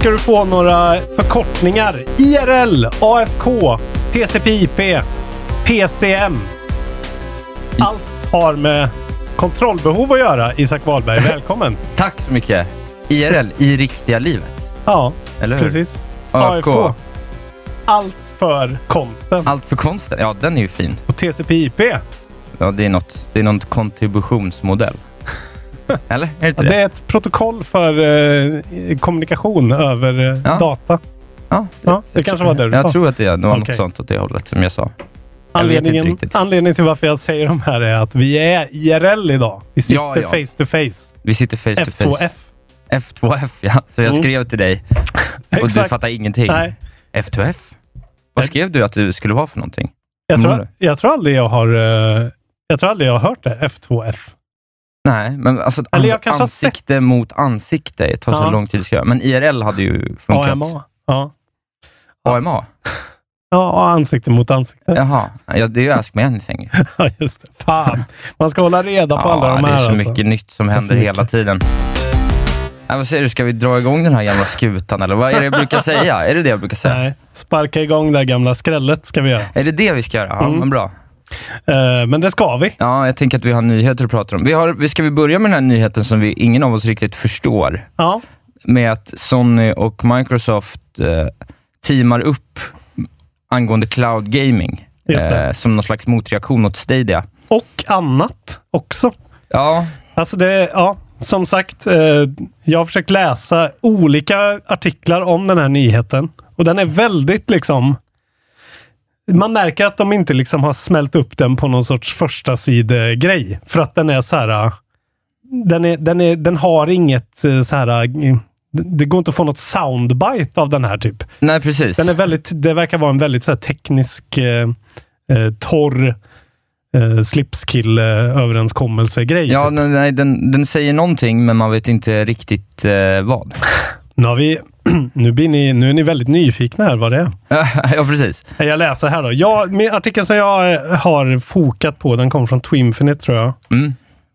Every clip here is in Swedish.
Ska du få några förkortningar. IRL, AFK, TCP/IP, PCM. Allt har med kontrollbehov att göra, Isak Wahlberg. Välkommen! Tack så mycket. IRL, i riktiga livet. Ja, Eller hur? precis. AFK. Allt för konsten. Allt för konsten. Ja, den är ju fin. Och TCP/IP. Ja, det är något. Det är någon kontributionsmodell. Eller? Är det inte Ja, det? det är ett protokoll för eh, kommunikation över eh, Ja. data. Ja, Ja, det kanske var det du Jag sa. tror att det är Okej. något sånt åt det hållet som jag sa. Jag vet inte Anledningen, riktigt. anledningen till varför jag säger de här är att vi är IRL idag. Vi sitter Ja, ja. face to face. Vi sitter face to face. F2F. F2F, ja. Så jag Mm. skrev till dig och du Exakt. fattar ingenting. Nej. F2F? Vad skrev du att du skulle vara för någonting? Jag tror, jag tror aldrig jag har eh, jag tror aldrig jag har hört det. F2F. Nej, men alltså Eller jag ans- kanske har sett- ansikte mot ansikte det tar så Ja. lång tid att skriva. Men IRL hade ju funkat. AMA. Ja. AMA? Ja, ansikte mot ansikte. Jaha, ja, det är ju Ask Me Anything. Ja, just det. Fan. Man ska hålla reda på alla de det här. är så alltså. mycket nytt som händer mycket. hela tiden. Ja, vad säger du, ska vi dra igång den här gamla skutan eller vad är det jag brukar säga? Är det det jag brukar säga? Nej, sparka igång det här gamla skrället ska vi göra. Är det det vi ska göra? Ja, Mm. men bra. Eh, men det ska vi. Ja, jag tänker att vi har nyheter att prata om. Vi har, ska vi börja med den här nyheten som vi, ingen av oss riktigt förstår? Ja. Med att Sony och Microsoft eh, teamar upp angående cloud gaming. Eh, som någon slags motreaktion mot Stadia. Och annat också. Ja, Alltså det, ja, som sagt, jag har försökt läsa olika artiklar om den här nyheten. Och den är väldigt liksom... Man märker att de inte liksom har smält upp den på någon sorts första grej För att den är så här... Den, är, den, är, den har inget eh, så här... Det går inte att få något soundbite av den här typ. nej precis. Den är väldigt, det verkar vara en väldigt så teknisk, eh, eh, torr eh, slipskill-överenskommelse-grej. Ja, typ. nej, nej, den, den säger någonting, men man vet inte riktigt eh, vad. Nu, har vi, nu, blir ni, nu är ni väldigt nyfikna här vad det är. ja, precis. Jag läser här då. Ja, med artikeln som jag eh, har fokat på, den kom från Twinfinite tror jag. Mm.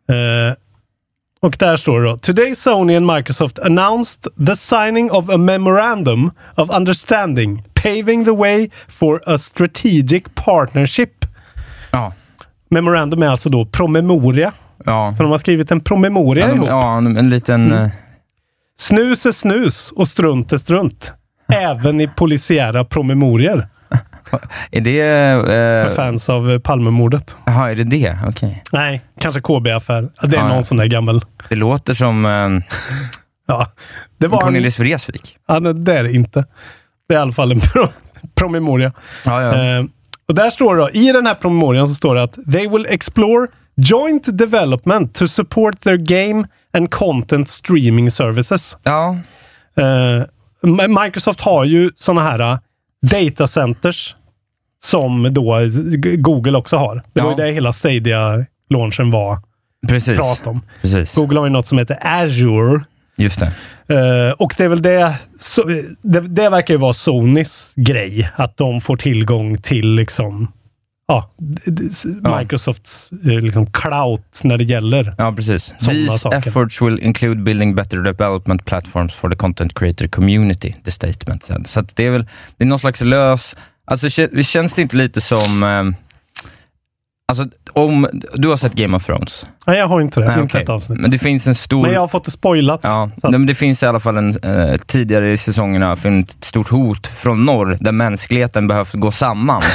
Eh, och där står det då. Today Sony and Microsoft announced the signing of a memorandum of understanding paving the way for a strategic partnership. Ja. Memorandum är alltså då promemoria. Ja. Så de har skrivit en promemoria Ja, ihop. ja, en liten... Mm. Snus är snus och strunt är strunt. Även i polisiära promemorior. Är det... För Eh, fans av Palmemordet. Jaha, är det det? Okej. Nej, kanske KB-affär. Det är Ja, någon sån där gammal. Det låter som eh, Ja, det var Cornelis Vreeswijk. ja, nej, det är det inte. Det är i alla fall en pro, promemoria. Ja, ja. Eh, och där står det då, i den här promemorian så står det att they will explore joint development to support their game and content streaming services. Ja, Eh, Microsoft har ju såna här uh, data centers som då eh, Google också har. Det var ju det hela Stadia-launchen var precis. prat om. Precis. Google har ju något som heter Azure. Just det. Eh, och det är väl det, så, det, det verkar ju vara Sonys grej, att de får tillgång till liksom ja, Microsofts eh, liksom clout när det gäller Ja, precis. These saker. efforts will include building better development platforms for the content creator community, the statement said. Så det är väl, det är någon slags lös... Alltså kä- känns det inte lite som... ehm, alltså om... Du har sett Game of Thrones? Nej, jag har inte det. Nej, inte ett avsnitt. Men det finns en stor... Men jag har fått det spoilat. Ja, att- men det finns i alla fall en, eh, tidigare i säsongerna ett stort hot från norr där mänskligheten behövt gå samman.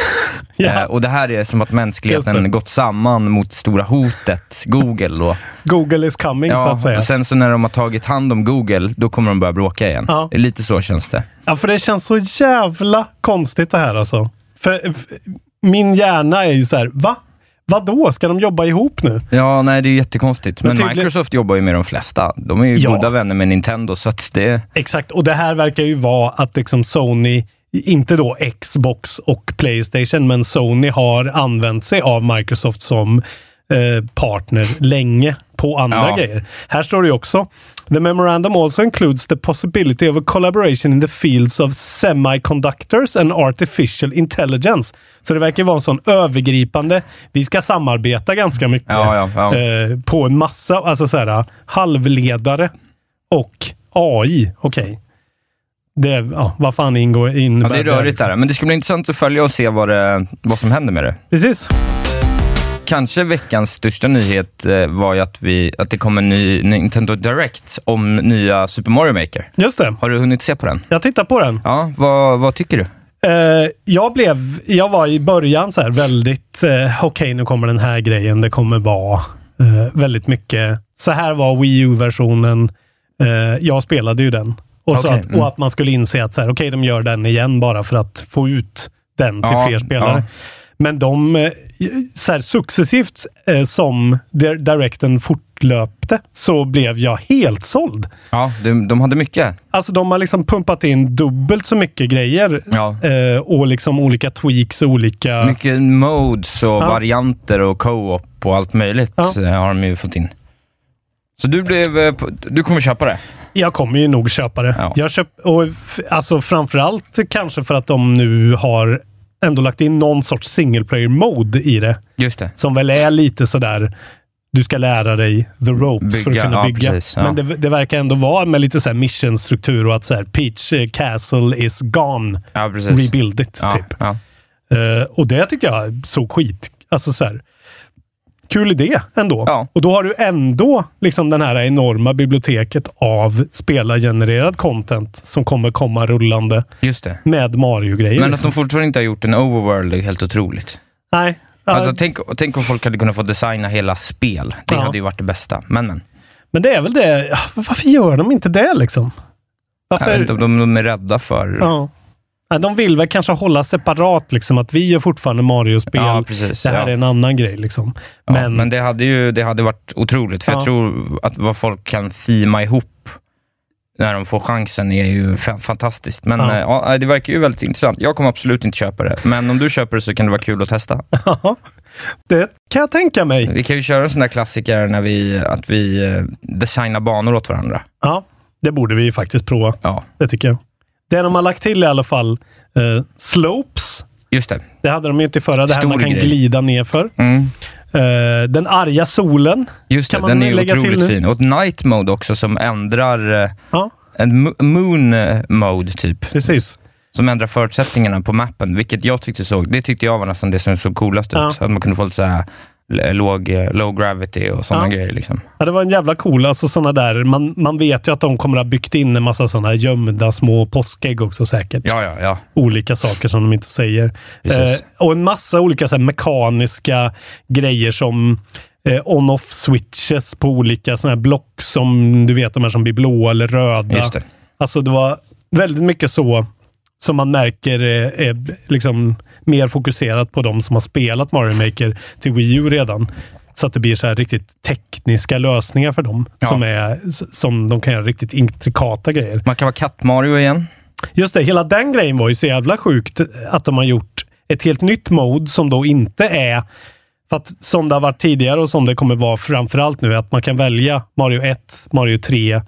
Ja. Eh, och det här är som att mänskligheten gått samman mot stora hotet, Google. Och, Google is coming, så ja, att säga. och sen så när de har tagit hand om Google, då kommer de börja bråka igen. Ja. Lite så känns det. Ja, för det känns så jävla konstigt det här alltså. För, f- min hjärna är ju så här, va? Vadå? Ska de jobba ihop nu? Ja, nej, det är jättekonstigt. Men Men, tydligen- Microsoft jobbar ju med de flesta. De är ju Ja. goda vänner med Nintendo, så att det... Exakt, och det här verkar ju vara att liksom Sony, inte då Xbox och Playstation, men Sony har använt sig av Microsoft som eh, partner länge på andra Ja. grejer. Här står det också The memorandum also includes the possibility of a collaboration in the fields of semiconductors and artificial intelligence. Så det verkar vara en sån övergripande, vi ska samarbeta ganska mycket Ja, ja. Eh, på en massa, alltså så här, halvledare och AI. Okej. Det, ja, vad fan ingår, Ja, innebär det är rörigt där. Men det ska bli intressant att följa och se vad, det, vad som händer med det. Precis. Kanske veckans största nyhet eh, var ju att, vi, att det kom en ny Nintendo Direct om nya Super Mario Maker. Just det. Har du hunnit se på den? Jag tittar på den. Ja, vad, vad tycker du? Eh, jag blev, jag var i början så här väldigt, eh, okej nu kommer den här grejen, det kommer vara eh, väldigt mycket, så här var Wii U-versionen, eh, jag spelade ju den. Och, så Okej, att, mm. och att man skulle inse att så här, okej, de gör den igen bara för att få ut den till Ja, fler spelare. ja. Men de, eh, så här, successivt eh, som Dir- Directen fortlöpte, så blev jag helt såld. Ja, de, de hade mycket. Alltså de har liksom pumpat in dubbelt så mycket grejer Ja. eh, och liksom olika tweaks och olika... Mycket modes och Ja. varianter och co-op och allt möjligt Ja. eh, har de ju fått in. Så du blev, eh, du kommer köpa det? Jag kommer ju nog köpa det. Ja. Jag köp, och alltså framförallt kanske för att de nu har ändå lagt in någon sorts single player mode i det. Just det. Som väl är lite sådär, du ska lära dig the ropes för att Bygga, kunna ja, bygga. precis, ja. Men det, det verkar ändå vara med lite såhär mission-struktur och att såhär Peach Castle is gone. Ja, precis. Rebuild it, typ. Eh, och det tycker jag såg skit. Alltså så här, kul idé ändå. Ja. Och då har du ändå liksom den här enorma biblioteket av spelargenererad content som kommer komma rullande Just det. med Mario-grejer. Men att de fortfarande inte har gjort en overworld är helt otroligt. Nej. Alltså, tänk, tänk om folk hade kunnat få designa hela spel. Det Ja. hade ju varit det bästa. Men, men. Men det är väl det. Varför gör de inte det liksom? Jag Varför? vet inte om de, de är rädda för... Ja. De vill väl kanske hålla separat, liksom att vi är fortfarande Mario-spel. Ja, precis, det här ja. är en annan grej. Liksom. Ja, men, men, det hade ju det hade varit otroligt. För Ja. jag tror att vad folk kan thema ihop när de får chansen är ju fa- fantastiskt. Men Ja. ja. det verkar ju väldigt intressant. Jag kommer absolut inte köpa det. Men om du köper det så kan det vara kul att testa. Det kan jag tänka mig. Vi kan ju köra en sån där klassiker när vi, att vi eh, designar banor åt varandra. Ja, det borde vi faktiskt prova. Ja, Det tycker jag. Det de har lagt till i alla fall, eh, slopes. just det. Det hade de ju inte förra. Det här Stor man kan grej. glida ner för. Mm. Eh, den arga solen. Just Kan det, man den är lägga till otroligt nu? fin. Och ett night mode också som ändrar eh, Ja, en mo- moon eh, mode typ. precis. Som ändrar förutsättningarna på mappen, vilket jag tyckte såg, det tyckte jag var nästan det som såg coolast Ja. ut. Att man kunde få lite så här låg, low gravity och sådana Ja. grejer. Liksom. Ja, det var en jävla cool, alltså sådana där. Man, man vet ju att de kommer att ha byggt in en massa sådana gömda små påskägg också säkert. Ja, ja, ja. Olika saker som de inte säger. Eh, och en massa olika så mekaniska grejer som eh, on-off switches på olika sådana här block som du vet, de här som blir blåa eller röda. Just det. Alltså det var väldigt mycket så som man märker är, är liksom mer fokuserat på de som har spelat Mario Maker till Wii U redan. Så att det blir så här riktigt tekniska lösningar för dem. Ja. Som, är, som de kan göra riktigt intrikata grejer. Man kan vara katt-Mario igen. Just det, hela den grejen var ju så jävla sjukt att de har gjort ett helt nytt mode som då inte är för att som det har varit tidigare och som det kommer vara framförallt nu, att man kan välja Mario 1, Mario 3, eh,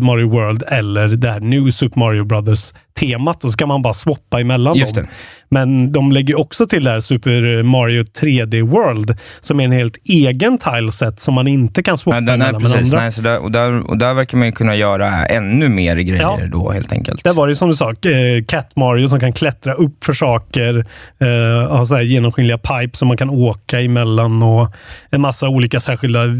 Mario World eller det här New Super Mario Brothers temat och så kan man bara swappa emellan Just dem. det. Men de lägger också till det här Super Mario 3D World som är en helt egen tileset som man inte kan swappa Nej, emellan med precis. andra. Nej, så där, och, där, och där verkar man ju kunna göra ännu mer grejer Ja. då helt enkelt. Där var det ju som du sa, eh, Cat Mario som kan klättra upp för saker, eh, ha så här genomskinliga pipes som man kan åka emellan och en massa olika särskilda eh,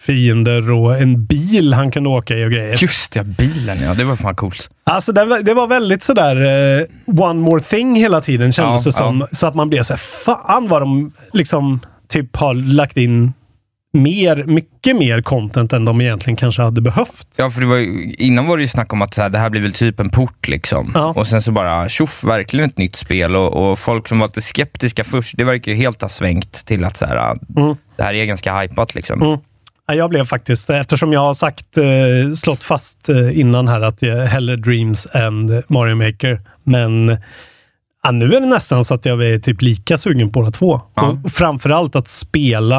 fiender och en bil han kunde åka i och grejer. Just det, bilen ja. Det var fan coolt. Alltså det var, det var väldigt sådär eh, one more thing hela tiden kändes Ja, det som. Så att man blev såhär, fan vad de liksom typ har lagt in mer, mycket mer content än de egentligen kanske hade behövt. Ja, för var ju, innan var det ju snack om att så här, det här blir väl typ en port liksom. Ja. Och sen så bara tjoff, verkligen ett nytt spel. Och, och folk som var lite skeptiska först, det verkar ju helt ha svängt till att så här, Mm. det här är ganska hypat liksom. Mm. Ja, Jag blev faktiskt, eftersom jag har sagt, eh, slått fast eh, innan här att jag hellre Dreams än Mario Maker. Men ja, nu är det nästan så att jag är typ lika sugen på båda två. Ja. Och framförallt att spela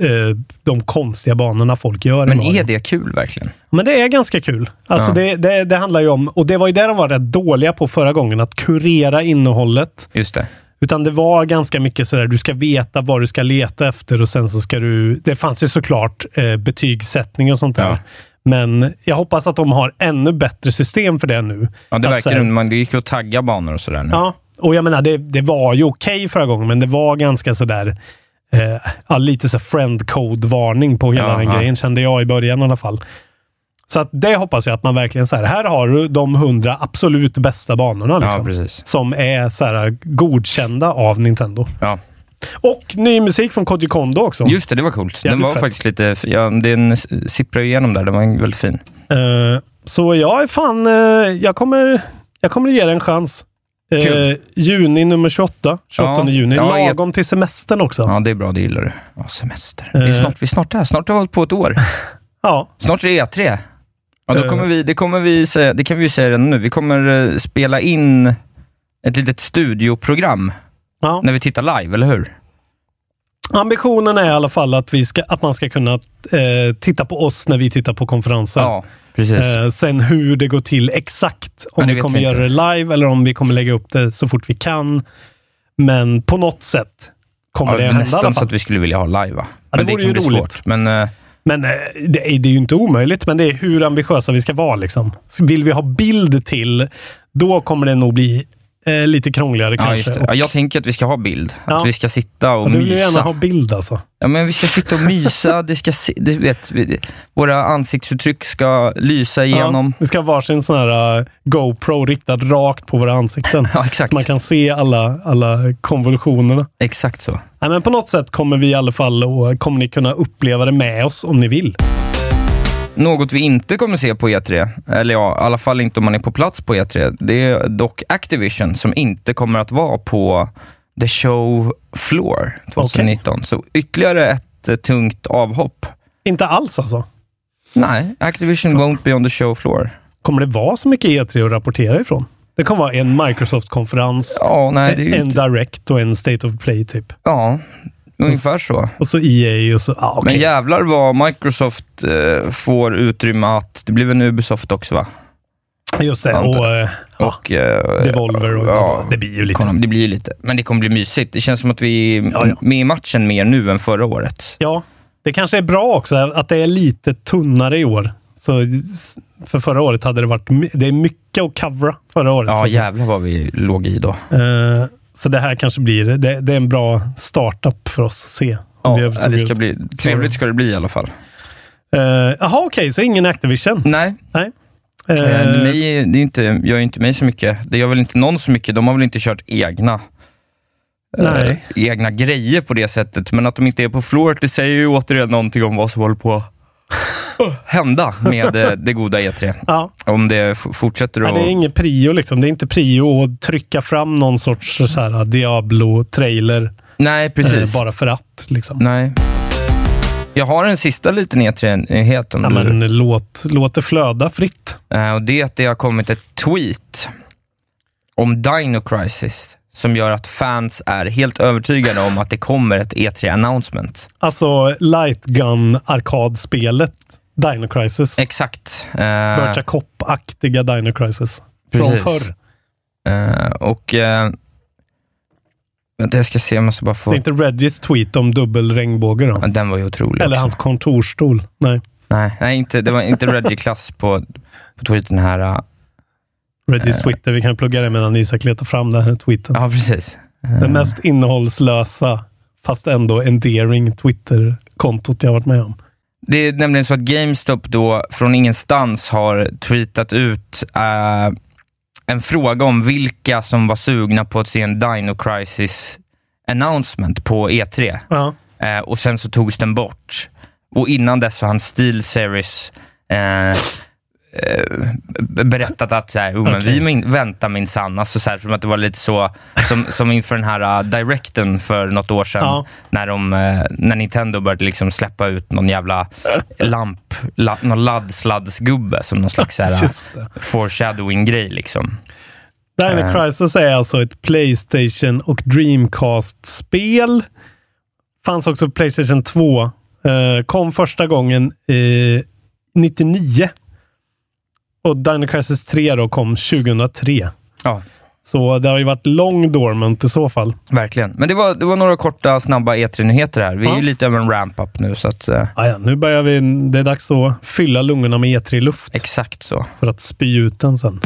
eh, de konstiga banorna folk gör. Men är det kul verkligen? Men det är ganska kul. Alltså Ja. det, det, det handlar ju om, och det var ju det de var rätt dåliga på förra gången, att kurera innehållet. Just det. Utan det var ganska mycket sådär, du ska veta vad du ska leta efter och sen så ska du... Det fanns ju såklart eh, betygssättning och sånt där. Ja. Men jag hoppas att de har ännu bättre system för det nu. Ja, det Att verkar så här- man, det gick ju att tagga banor och sådär nu. Ja, och jag menar det, det var ju okej förra gången, men det var ganska sådär eh, lite så friend code-varning på hela Ja, den grejen, kände jag i början i alla fall. Så att det hoppas jag att man verkligen så här, här har du de hundra absolut bästa banorna. Liksom, Ja, som är så här, godkända av Nintendo. Ja. Och ny musik från Koji Kondo också. Just det, det var coolt. Den var fett. faktiskt lite, ja, den sipprar igenom där. Den var väldigt fin. Eh, så jag är fan, eh, jag kommer, jag kommer ge det en chans. Kul. juni nummer 28, 28 Ja, juni. ja, jag- Lagom till semestern också. Ja, det är bra. Det gillar du. Ja, semester. Vi är snart, vi är snart där. Snart har vi hållit på ett år. Ja. Snart är det E3. Ja, då Eh. kommer vi, det, kommer vi säga, det kan vi ju säga redan nu. Vi kommer eh, spela in ett litet studioprogram Ja. när vi tittar live, eller hur? Ambitionen är i alla fall att, vi ska, att man ska kunna eh, titta på oss när vi tittar på konferenser. Ja. Eh, sen hur det går till exakt, om Ja, det vi kommer vi göra det live eller om vi kommer lägga upp det så fort vi kan. Men på något sätt kommer ja, det hända nästan så att vi skulle vilja ha live, va? Det men det vore kan ju bli roligt. svårt. Men eh, men eh, det, är, det är ju inte omöjligt, men det är hur ambitiösa vi ska vara. Liksom. Vill vi ha bild till, då kommer det nog bli eh, lite krångligare ja, kanske. det. Och- Ja, jag tänker att vi ska ha bild. Ja. Att vi ska sitta och och du vill ju gärna mysa. ha bild alltså. Ja, men vi ska sitta och mysa. det ska du vet, våra ansiktsuttryck ska lysa igenom. Ja, vi ska ha varsin sån här uh, GoPro riktad rakt på våra ansikten. Ja, exakt. Så man kan se alla, alla konvolutionerna. Exakt så. Nej, men på något sätt kommer vi i alla fall och kommer ni kunna uppleva det med oss om ni vill. Något vi inte kommer se på E3, eller ja, i alla fall inte om man är på plats på E3, det är dock Activision som inte kommer att vara på The Show Floor 2019. Så ytterligare ett eh, tungt avhopp. Inte alls alltså. Nej, Activision won't be on the show floor. Kommer det vara så mycket E3 att rapportera ifrån? Det kommer vara en Microsoft-konferens, Ja, nej, en inte... Direct och en State of Play typ. Ja, ungefär så. Och så EA och så... Ah, okej. Men jävlar vad Microsoft eh, får utrymme att... Det blir väl en Ubisoft också va? Just det. antar Och, eh, ja, Och, eh, Devolver och ja, det blir ju lite... Konami, Det blir ju lite. Men det kommer bli mysigt. Det känns som att vi är Ja, ja. med i matchen mer nu än förra året. Ja, det kanske är bra också att det är lite tunnare i år. Så, för förra året hade det varit... Det är mycket att covera förra året. Ja, jävlar vad vi låg i då. Eh, så det här kanske blir... Det, det är en bra startup för oss att se. Ja, övertog det ska ut. bli, trevligt ska det bli i alla fall. Eh, Jaha, okej, så ingen Activision? Nej, Nej. Eh, mig, det är inte, gör inte mig så mycket. Det gör väl inte någon så mycket. De har väl inte kört egna eh, egna grejer på det sättet. Men att de inte är på floor, det säger ju återigen någonting om vad som håller på hända med eh, det goda E3. ja. Om det fortsätter Nej, att... det är inget prio liksom. Det är inte prio att trycka fram någon sorts så här Diablo-trailer Nej, precis. eh, bara för att. Liksom. Nej. Jag har en sista liten E3-nyhet om Ja, du... men låt, låt det flöda fritt. Eh, och det är att det har kommit ett tweet om Dino Crisis som gör att fans är helt övertygade om att det kommer ett E3-announcement. Alltså Light Gun arkadspelet Dino Crisis. Exakt. Eh, Virtua Cop-aktiga Dino Crisis. från Precis. förr. Eh, och... Uh, jag ska se, jag måste bara få... Det är inte Reggies tweet om dubbel regnbåge då? Den var ju otrolig Eller också. hans kontorsstol? Nej. Nej, nej inte, det var inte Reggie-klass på, på tweeten här. uh, Reggies Twitter. Vi kan plugga det medan Isak letar fram den här tweeten. Ja, precis. Den mest innehållslösa, fast ändå endearing Twitter-kontot jag varit med om. Det är nämligen så att GameStop då från ingenstans har tweetat ut eh, en fråga om vilka som var sugna på att se en Dino Crisis announcement på E3. Ja. Eh, och sen så togs den bort. Och innan dess så har han Steel Series eh, berättat att så här, oh, men Okej. vi min, väntar minsann. Alltså, så här, som att det var lite så, som, som inför den här uh, directen för något år sedan, Ja. när, de, eh, när Nintendo började liksom släppa ut någon jävla lamp, la, någon ladd-sladdsgubbe som någon slags så här, foreshadowing-grej. Liksom. Dino Eh. Crisis är alltså ett Playstation och Dreamcast-spel. Fanns också på Playstation 2. Eh, kom första gången eh, 99. Och Dino Crisis 3 då kom 2003. Ja. Så det har ju varit lång dormant i så fall. Verkligen. Men det var, det var några korta, snabba E3-nyheter här. Vi är Ja. ju lite över en ramp-up nu, så att, eh, Ah, ja, nu börjar vi. Det är dags att fylla lungorna med E3-luft. exakt så. för att spy ut den sen.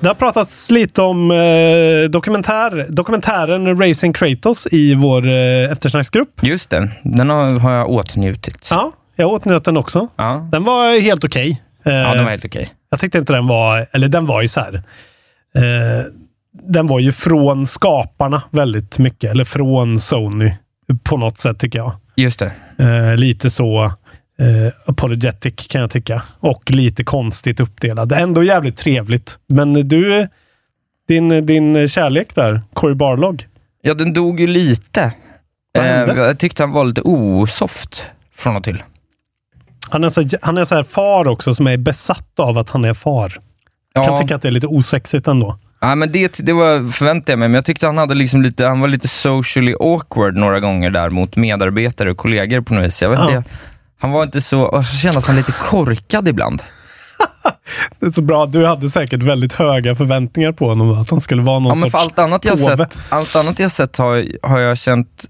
Det har pratats lite om eh, dokumentär, dokumentären Racing Kratos i vår eh, eftersnacksgrupp. Just det, den har, har jag åtnjutit. Ja, jag åtnjöt den också. Ja, Den var helt okej. Eh, ja den var helt okej. Jag tyckte inte den var, eller den var ju så här. Eh, den var ju från skaparna väldigt mycket, eller från Sony på något sätt tycker jag. Just det. Eh, lite så eh, apologetic kan jag tycka. Och lite konstigt uppdelad. Ändå jävligt trevligt. Men du, din, din kärlek där, Corey Barlog. Ja, den dog ju lite. Eh, hände? jag tyckte han var lite osoft från och till. Han är, så, han är så här far också som är besatt av att han är far. Ja, Kan tycka att det är lite osexigt ändå. ja men det, det var, förväntade jag mig, men jag tyckte han hade liksom lite, han var lite socially awkward några gånger där mot medarbetare och kollegor på något vis. Jag vet Ja. inte, han var inte så, och så kändes han lite korkad ibland. Det är så bra. Du hade säkert väldigt höga förväntningar på honom. Att han skulle vara någon Ja, men för allt annat jag påve. sett, allt annat jag sett har, har jag känt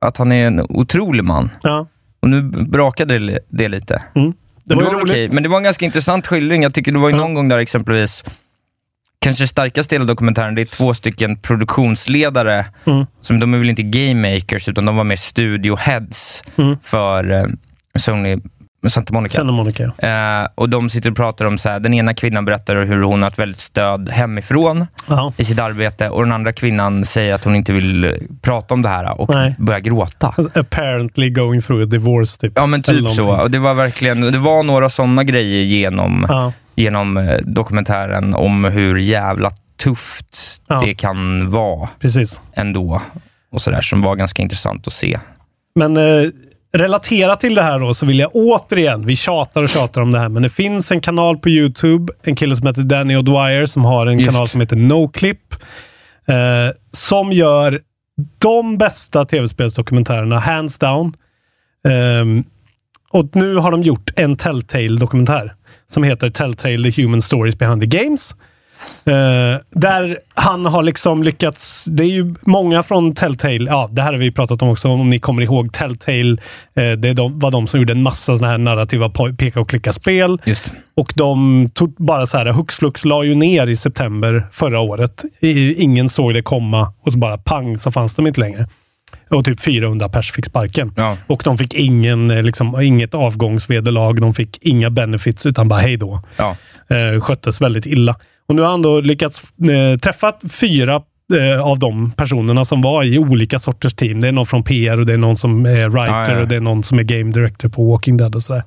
att han är en otrolig man. Ja. Och nu brakade det, det lite. Mm. Det Det var var ju väl roligt. okej, men det var en ganska intressant skildring. Jag tycker det var ju någon gång där exempelvis, kanske starkaste delen av dokumentären, det är två stycken produktionsledare, Mm. som de är väl inte game makers, utan de var mer studio heads Mm. för eh, Sony Santa Monica. Santa Monica. Eh, och de sitter och pratar om, så här, den ena kvinnan berättar hur hon har ett väldigt stöd hemifrån Ja. i sitt arbete och den andra kvinnan säger att hon inte vill eh, prata om det här och Nej. börjar gråta. Apparently going through a divorce typ. Ja men typ så. Och det var verkligen, det var några sådana grejer genom, Ja. genom eh, dokumentären om hur jävla tufft Ja. det kan vara Precis. ändå. Och sådär, som var ganska intressant att se. Men eh, relaterat till det här då så vill jag återigen, vi tjatar och tjatar om det här, men det finns en kanal på Youtube, en kille som heter Danny O'Dwyer som har en Just. kanal som heter NoClip. Eh, som gör de bästa tv-spelsdokumentärerna, hands down. Ehm, och nu har de gjort en Telltale-dokumentär som heter Telltale The Human Stories Behind the Games. Eh, där han har liksom lyckats, det är ju många från Telltale, ja det här har vi pratat om också om ni kommer ihåg Telltale, eh, det är de, var de som gjorde en massa sådana här narrativa peka och klicka-spel. Och de tog bara så här, hux flux la ju ner i september förra året. I- Ingen såg det komma och så bara pang så fanns de inte längre. Och typ 400 pers fick sparken. Ja. Och de fick ingen, eh, liksom, inget avgångsvederlag, de fick inga benefits utan bara hej då Ja. eh, sköttes väldigt illa. Och nu har han då lyckats eh, träffa fyra eh, av de personerna som var i olika sorters team. Det är någon från PR och det är någon som är writer Ja, ja. och det är någon som är game director på Walking Dead och sådär.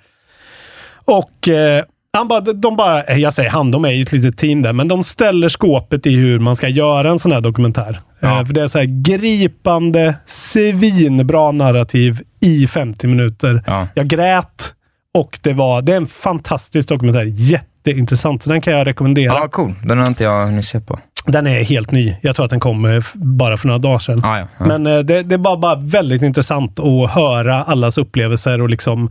Och eh, han bara, de bara, eh, jag säger han, de är ju ett litet team där, men de ställer skåpet i hur man ska göra en sån här dokumentär. Ja. Eh, för det är så här gripande, svinbra narrativ i 50 minuter. Ja. Jag grät och det var, det är en fantastisk dokumentär. Jätteintressant, så den kan jag rekommendera. ja, cool. Den har inte jag hunnit se på. Den är helt ny. Jag tror att den kom eh, bara för några dagar sedan. Ah, ja. Ja. Men eh, det, det var bara väldigt intressant att höra allas upplevelser och liksom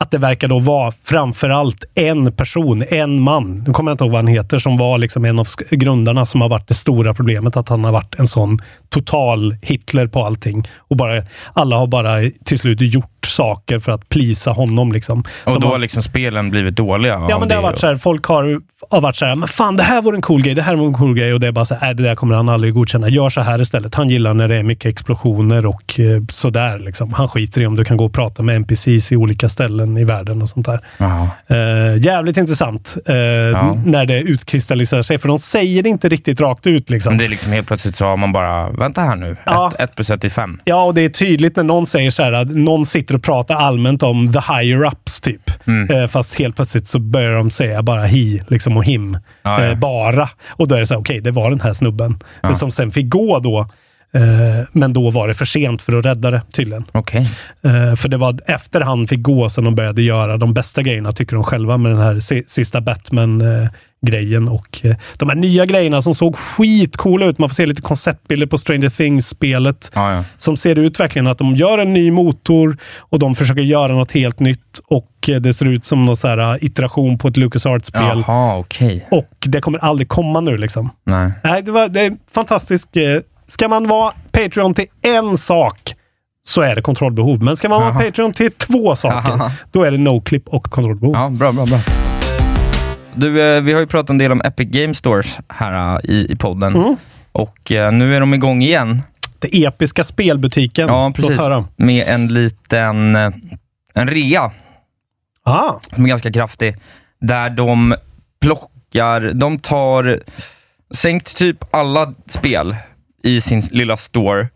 att det verkar då vara framförallt en person, en man, nu kommer jag inte ihåg vad han heter, som var liksom en av grundarna som har varit det stora problemet. Att han har varit en sån total Hitler på allting. Och bara, alla har bara till slut gjort saker för att plisa honom. Liksom. Och De då har- har liksom spelen blivit dåliga? Ja, men det har varit och- så här, folk har, har varit så här, men fan det här vore en cool grej, det här vore en cool grej och det är bara så här, äh, det där kommer han aldrig godkänna. Gör så här istället. Han gillar när det är mycket explosioner och eh, sådär. Liksom. Han skiter i om du kan gå och prata med NPCs i olika ställen i världen och sånt där. Eh, jävligt intressant eh, när det utkristalliserar sig, för de säger det inte riktigt rakt ut. Liksom. Men det är liksom helt plötsligt så har man bara, vänta här nu, Ja. 1 plus 1 är 5. Ja, och det är tydligt när någon säger så här, att någon sitter och pratar allmänt om the higher-ups, typ. Mm. Eh, fast helt plötsligt så börjar de säga bara he liksom, och him. Ja, ja. Eh, bara. Och då är det så här, okej, det var den här snubben. Ja. Som sen fick gå då. Eh, men då var det för sent för att rädda det, tydligen. Okej. Eh, för det var efter han fick gå som de började göra de bästa grejerna, tycker de själva, med den här si- sista Batman-grejen. och eh, de här nya grejerna som såg skitcoola ut. Man får se lite konceptbilder på Stranger Things-spelet. Ja, ja. Som ser ut verkligen att de gör en ny motor och de försöker göra något helt nytt. Och det ser ut som någon så här iteration på ett LucasArts-spel. Jaha, okej. Och det kommer aldrig komma nu liksom. Nej. Nej, det, var, det är fantastiskt. Ska man vara Patreon till en sak så är det kontrollbehov. Men ska man vara Jaha. Patreon till två saker, Jaha. då är det no-clip och kontrollbehov. Ja, bra, bra, bra. Du, eh, vi har ju pratat en del om Epic Game Stores här eh, i, i podden. Mm. Och eh, nu är de igång igen. Det episka spelbutiken. Ja, precis. Med en liten en rea Ah, som är ganska kraftig. Där de plockar, de tar, sänkt typ alla spel i sin lilla store.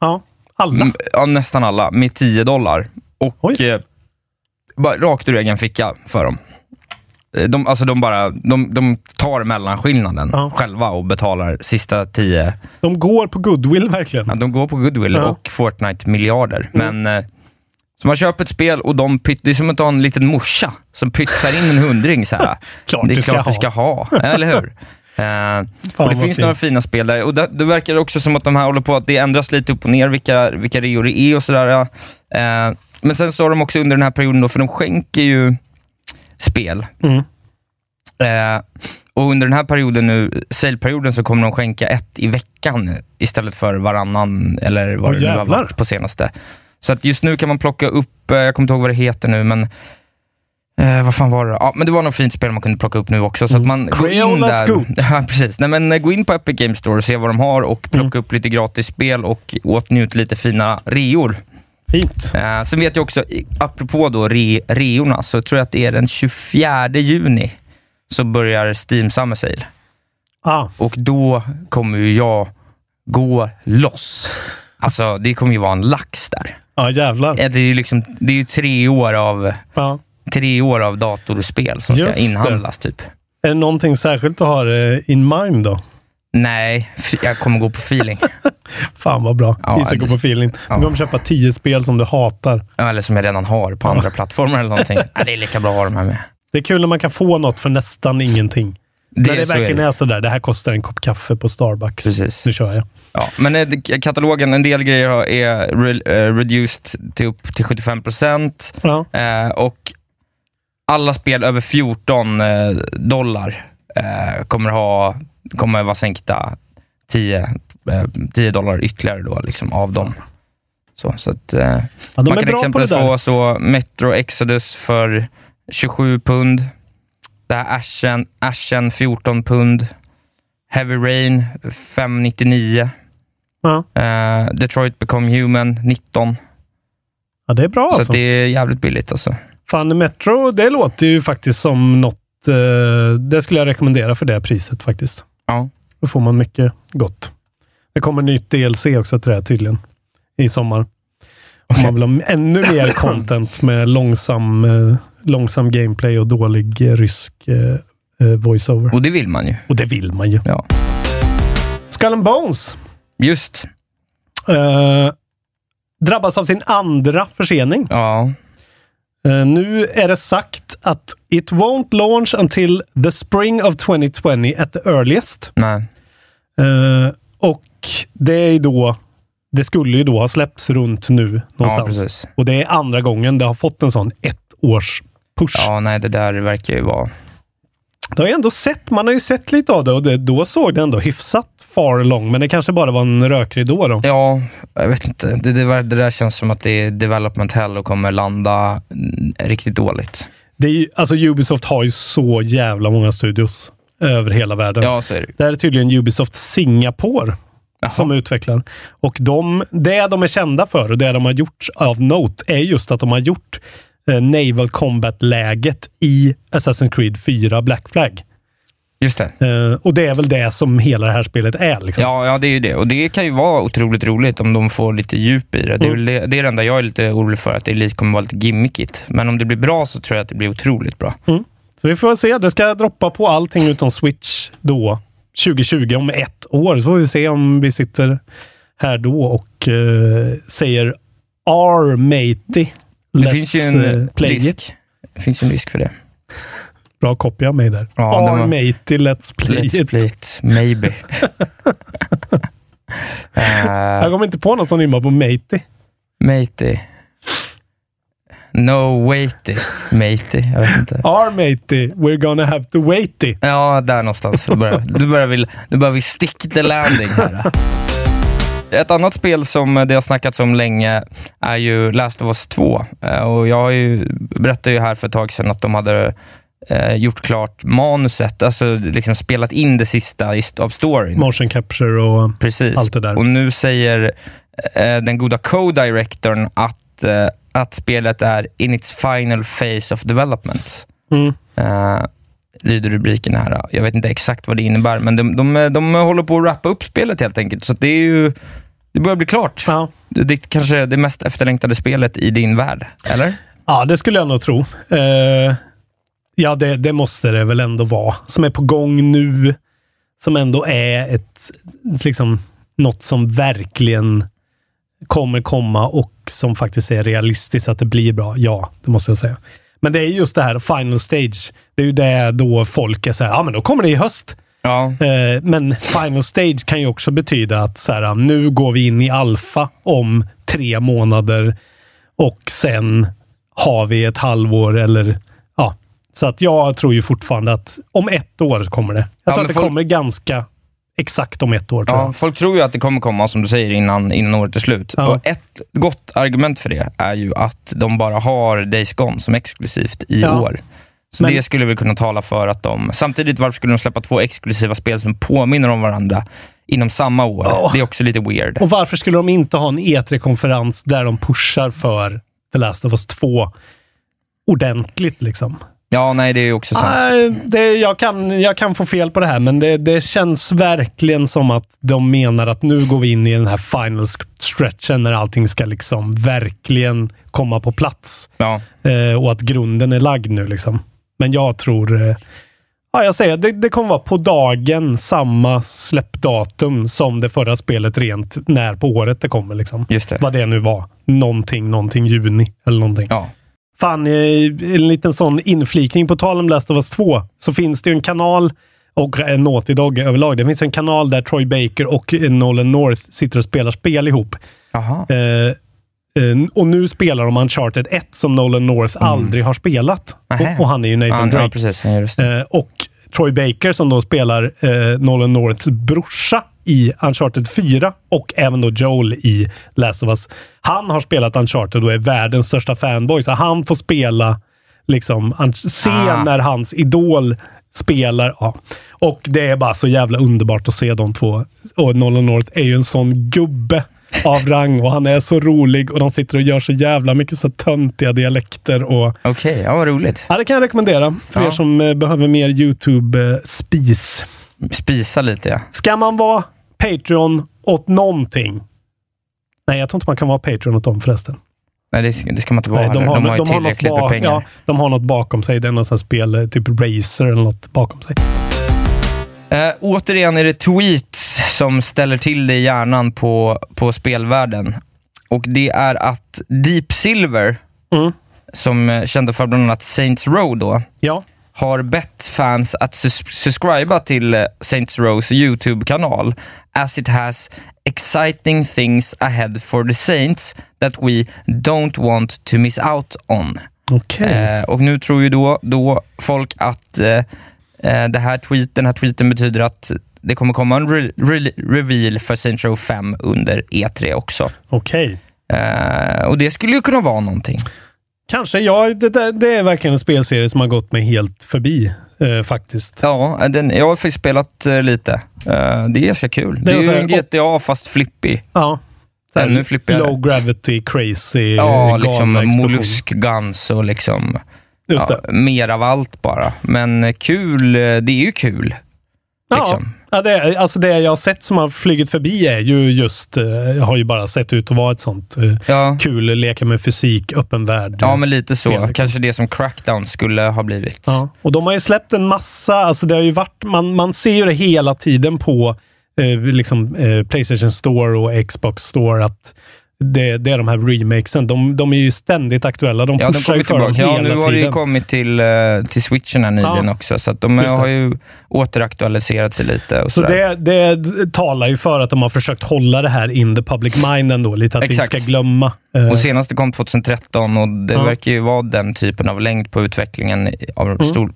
ja. Alla. Ja, nästan alla, med 10 dollar. Och eh, bara rakt ur egen ficka för dem. Eh, De, alltså de, bara, de, de tar mellanskillnaden Ja. själva och betalar sista 10. De går på goodwill verkligen. Ja, de går på goodwill Ja. och Fortnite-miljarder. Mm. Men eh, så man köper ett spel och de pyt, det är som att ha en liten morsa som pytsar in en hundring. Så här. Klart det är du ska klart du ha. ska ha, eller hur? Eh, och det finns fint. några fina spel där. Och det, det verkar också som att de här håller på att det ändras lite upp och ner, vilka, vilka reor det är och sådär. Eh, men sen står de också under den här perioden, då, för de skänker ju spel. Mm. Eh, och under den här perioden nu, sale-perioden, så kommer de skänka ett i veckan istället för varannan, eller vad Åh, det nu har varit på senaste. Så att just nu kan man plocka upp, eh, jag kommer inte ihåg vad det heter nu, men Eh, vad fan var det? Ja, men det var något fint spel man kunde plocka upp nu också. Så att man går in Crayola där. Ja, precis. Nej, men eh, gå in på Epic Game Store och se vad de har och plocka upp lite gratis spel och åtnjut lite fina reor. Fint. Eh, sen vet jag också, apropå då re, reorna, så tror jag att det är den 24 juni så börjar Steam Summer Sale. Ah, Och då kommer ju jag gå loss. Alltså, det kommer ju vara en lax där. ja, jävlar. Eh, Det är ju liksom, det är ju tre år av, Ja. Tre år av datorspel som ska Just det. inhandlas, typ. Är det någonting särskilt du har eh, in mind då? Nej, jag kommer gå på feeling. Fan vad bra. Ja, Isak går det- på feeling. ja. Du kommer köpa tio spel som du hatar. Eller som jag redan har på andra plattformar eller någonting. Nej, det är lika bra att ha de här med. Det är kul när man kan få något för nästan ingenting. Det, när det så är verkligen det. är sådär, det här kostar en kopp kaffe på Starbucks. Precis. Nu kör jag. Ja, men eh, det- katalogen, en del grejer är re, eh, reduced till upp till 75 procent Ja. eh, och alla spel över 14 eh, dollar eh, kommer ha kommer vara sänkta 10, eh, 10 dollar ytterligare då, liksom, av dem. Så, så att, eh, Ja, man kan exempelvis få så Metro Exodus för 27 pund. Det här Ashen, Ashen 14 pund. Heavy Rain 599. Ja. Eh, Detroit Become Human 19. ja, det är bra Så alltså. det är jävligt billigt alltså. Fan, Metro, det låter ju faktiskt som något... Eh, det skulle jag rekommendera för det priset faktiskt. Ja. Då får man mycket gott. Det kommer nytt DLC också till det här tydligen. I sommar. Om man vill ha ännu mer content med långsam, eh, långsam gameplay och dålig eh, rysk eh, eh, voiceover. Och det vill man ju. Och det vill man ju. Ja. Skull and Bones Just. eh, drabbas av sin andra försening. Ja. Eh, nu är det sagt att it won't launch until the spring of 2020 at the earliest. Nej. Eh, och det är då det skulle ju då ha släppts runt nu Ja, någonstans. precis. och det är andra gången det har fått en sån ett års push. Ja, nej, det där verkar ju vara... Det har jag ändå sett, man har ju sett lite av det och det, då såg det ändå hyfsat far along, men det kanske bara var en rökridå då. Ja, jag vet inte. Det, det, det där känns som att det är development hell och kommer landa mm, riktigt dåligt. Det är ju, alltså Ubisoft har ju så jävla många studios över hela världen. Ja, så är det. Det här är tydligen Ubisoft Singapore som utvecklar. Och de, det de är kända för och det de har gjort av Note är just att de har gjort eh, Naval Combat-läget i Assassin's Creed 4 Black Flag. Just det. Eh, och det är väl det som hela det här spelet är. Liksom. Ja, ja, det är ju det. Och det kan ju vara otroligt roligt om de får lite djup i det. Det är, Mm. det, det är det enda jag är lite orolig för, att det lite kommer vara lite gimmickigt. Men om det blir bra så tror jag att det blir otroligt bra. Mm. Så vi får se. Det ska droppa på allting utom Switch då 2020 om ett år. Så får vi se om vi sitter här då och eh, säger R matey. Det finns ju en eh, eh, play risk. it. Det finns en risk för det. Bra kopia av mig där. Ja, R var- matey, let's play Let's it. play it. Maybe. Jag uh, kommer inte på något som rimmar på matey. matey. No weighty. Matey. Jag vet inte. R matey, we're gonna have to waity. Ja, där någonstans. Du börjar, du börjar, du börjar vi stick the landing här. Ett annat spel som det har snackats om länge är ju Last of Us 2. Eh, Och jag har ju, berättade ju här för ett tag sedan att de hade eh, gjort klart manuset, alltså liksom spelat in det sista av storyn. Motion capture och Precis. allt det där. Och nu säger eh, den goda co-directorn att, eh, att spelet är in its final phase of development. Mm. Lyder rubriken här. Jag vet inte exakt vad det innebär, men de, de, de håller på att wrappa upp spelet helt enkelt. Så det är ju, det börjar bli klart. Ja. Det, det är kanske det mest efterlängtade spelet i din värld, eller? Ja, det skulle jag nog tro. Eh, ja, det, det måste det väl ändå vara. Som är på gång nu. Som ändå är ett, liksom, något som verkligen kommer komma och som faktiskt är realistiskt att det blir bra. Ja, det måste jag säga. Men det är just det här final stage. Det är ju det då folk är så här, ja men då kommer det i höst. Ja. Eh, men final stage kan ju också betyda att så här, nu går vi in i alfa om tre månader och sen har vi ett halvår eller ja. Så att jag tror ju fortfarande att om ett år kommer det. Jag Ja, tror men att det folk- kommer ganska exakt om ett år. Tror Ja, jag. folk tror ju att det kommer komma, som du säger, innan, innan året är slut. Ja. Och ett gott argument för det är ju att de bara har Days Gone som exklusivt i Ja. år. Så Men- det skulle väl kunna tala för att de... Samtidigt, varför skulle de släppa två exklusiva spel som påminner om varandra inom samma år? Ja. Det är också lite weird. Och varför skulle de inte ha en E3-konferens där de pushar för The Last of Us 2 ordentligt liksom? Ja, nej, det är ju också sant. Nej, det, jag, kan, jag kan få fel på det här, men det, det känns verkligen som att de menar att nu går vi in i den här final stretchen när allting ska liksom verkligen komma på plats. Ja. Eh, och att grunden är lagd nu. Liksom. Men jag tror... Eh, ja, jag säger det, det kommer vara på dagen samma släppdatum som det förra spelet rent när på året det kommer. Liksom. Just det. Vad det nu var. Någonting, någonting juni eller någonting. Ja. Fan, eh, en liten sån inflikning. På tal om Last of Us 2 så finns det ju en kanal och eh, Naughty Dog överlag. Det finns en kanal där Troy Baker och Nolan North sitter och spelar spel ihop. Eh, och nu spelar de Uncharted 1 som Nolan North aldrig har spelat. Och, och han är ju Nathan Mm. Drake. ja, precis. Ja. Eh, och Troy Baker som då spelar eh, Nolan Norths brorsa i Uncharted 4 och även då Joel i Last of Us. Han har spelat Uncharted och är världens största fanboy, så han får spela, liksom, se Ah. när hans idol spelar. Ja. Och det är bara så jävla underbart att se de två. Och Nolan North är ju en sån gubbe av rang och han är så rolig och de sitter och gör så jävla mycket så töntiga dialekter och Okej, ja vad roligt. Ja, det kan jag rekommendera för Ja. er som eh, behöver mer YouTube-spis. Spisa lite, ja. Ska man vara Patreon åt någonting? Nej, jag tror inte man kan vara Patreon åt dem förresten. Nej, det, ska- det ska man inte vara Nej, heller. De har, ju något tillräckligt med pengar. Ja, de har något bakom sig. Det är något sånt spel, eh, typ Razer eller något bakom sig. Eh, återigen är det tweets som ställer till det i hjärnan på, på spelvärlden. Och det är att Deep Silver, Mm. som är kända för bland annat Saints Row då, Ja, har bett fans att sus- subscriba till eh, Saints Rows YouTube-kanal as it has exciting things ahead for the Saints that we don't want to miss out on. Okej. Eh, och nu tror ju då, då folk att eh, eh, det här tweet, den här tweeten betyder att det kommer komma en re, re, reveal för Saints Row 5 under E3 också. Okej. Eh, och det skulle ju kunna vara någonting. Kanske. Ja, det, det, det är verkligen en spelserie som har gått mig helt förbi eh, faktiskt. Ja, den, jag har faktiskt spelat eh, lite. Eh, det är ganska kul. Det, är är ju här- en GTA fast flippig. Ja. Ännu flippigare. Low gravity, crazy, Ja, liksom mollusk guns och liksom ja, mer av allt bara. Men eh, kul, eh, det är ju kul. Liksom. Ja, det, alltså det jag har sett som har flugit förbi är ju just, eh, har ju bara sett ut att vara ett sånt eh, Ja. kul leka med fysik, öppen värld. Ja, men lite så. spel, liksom. Kanske det som Crackdown skulle ha blivit. Ja, och de har ju släppt en massa, alltså det har ju varit, man, man ser ju det hela tiden på eh, liksom, eh, Playstation Store och Xbox Store att det, det är de här remakesen. De, de är ju ständigt aktuella. De Ja, de pushar ju kommer för dem hela Ja, nu har det ju kommit till, eh, till switchen här nyligen Ja. också, så att de det. har ju återaktualiserat sig lite. Och Så det, det talar ju för att de har försökt hålla det här in the public mind ändå, lite att Exakt. vi ska glömma. eh, Och senaste kom 2013 och det Ja. verkar ju vara den typen av längd på utvecklingen av Mm. stor,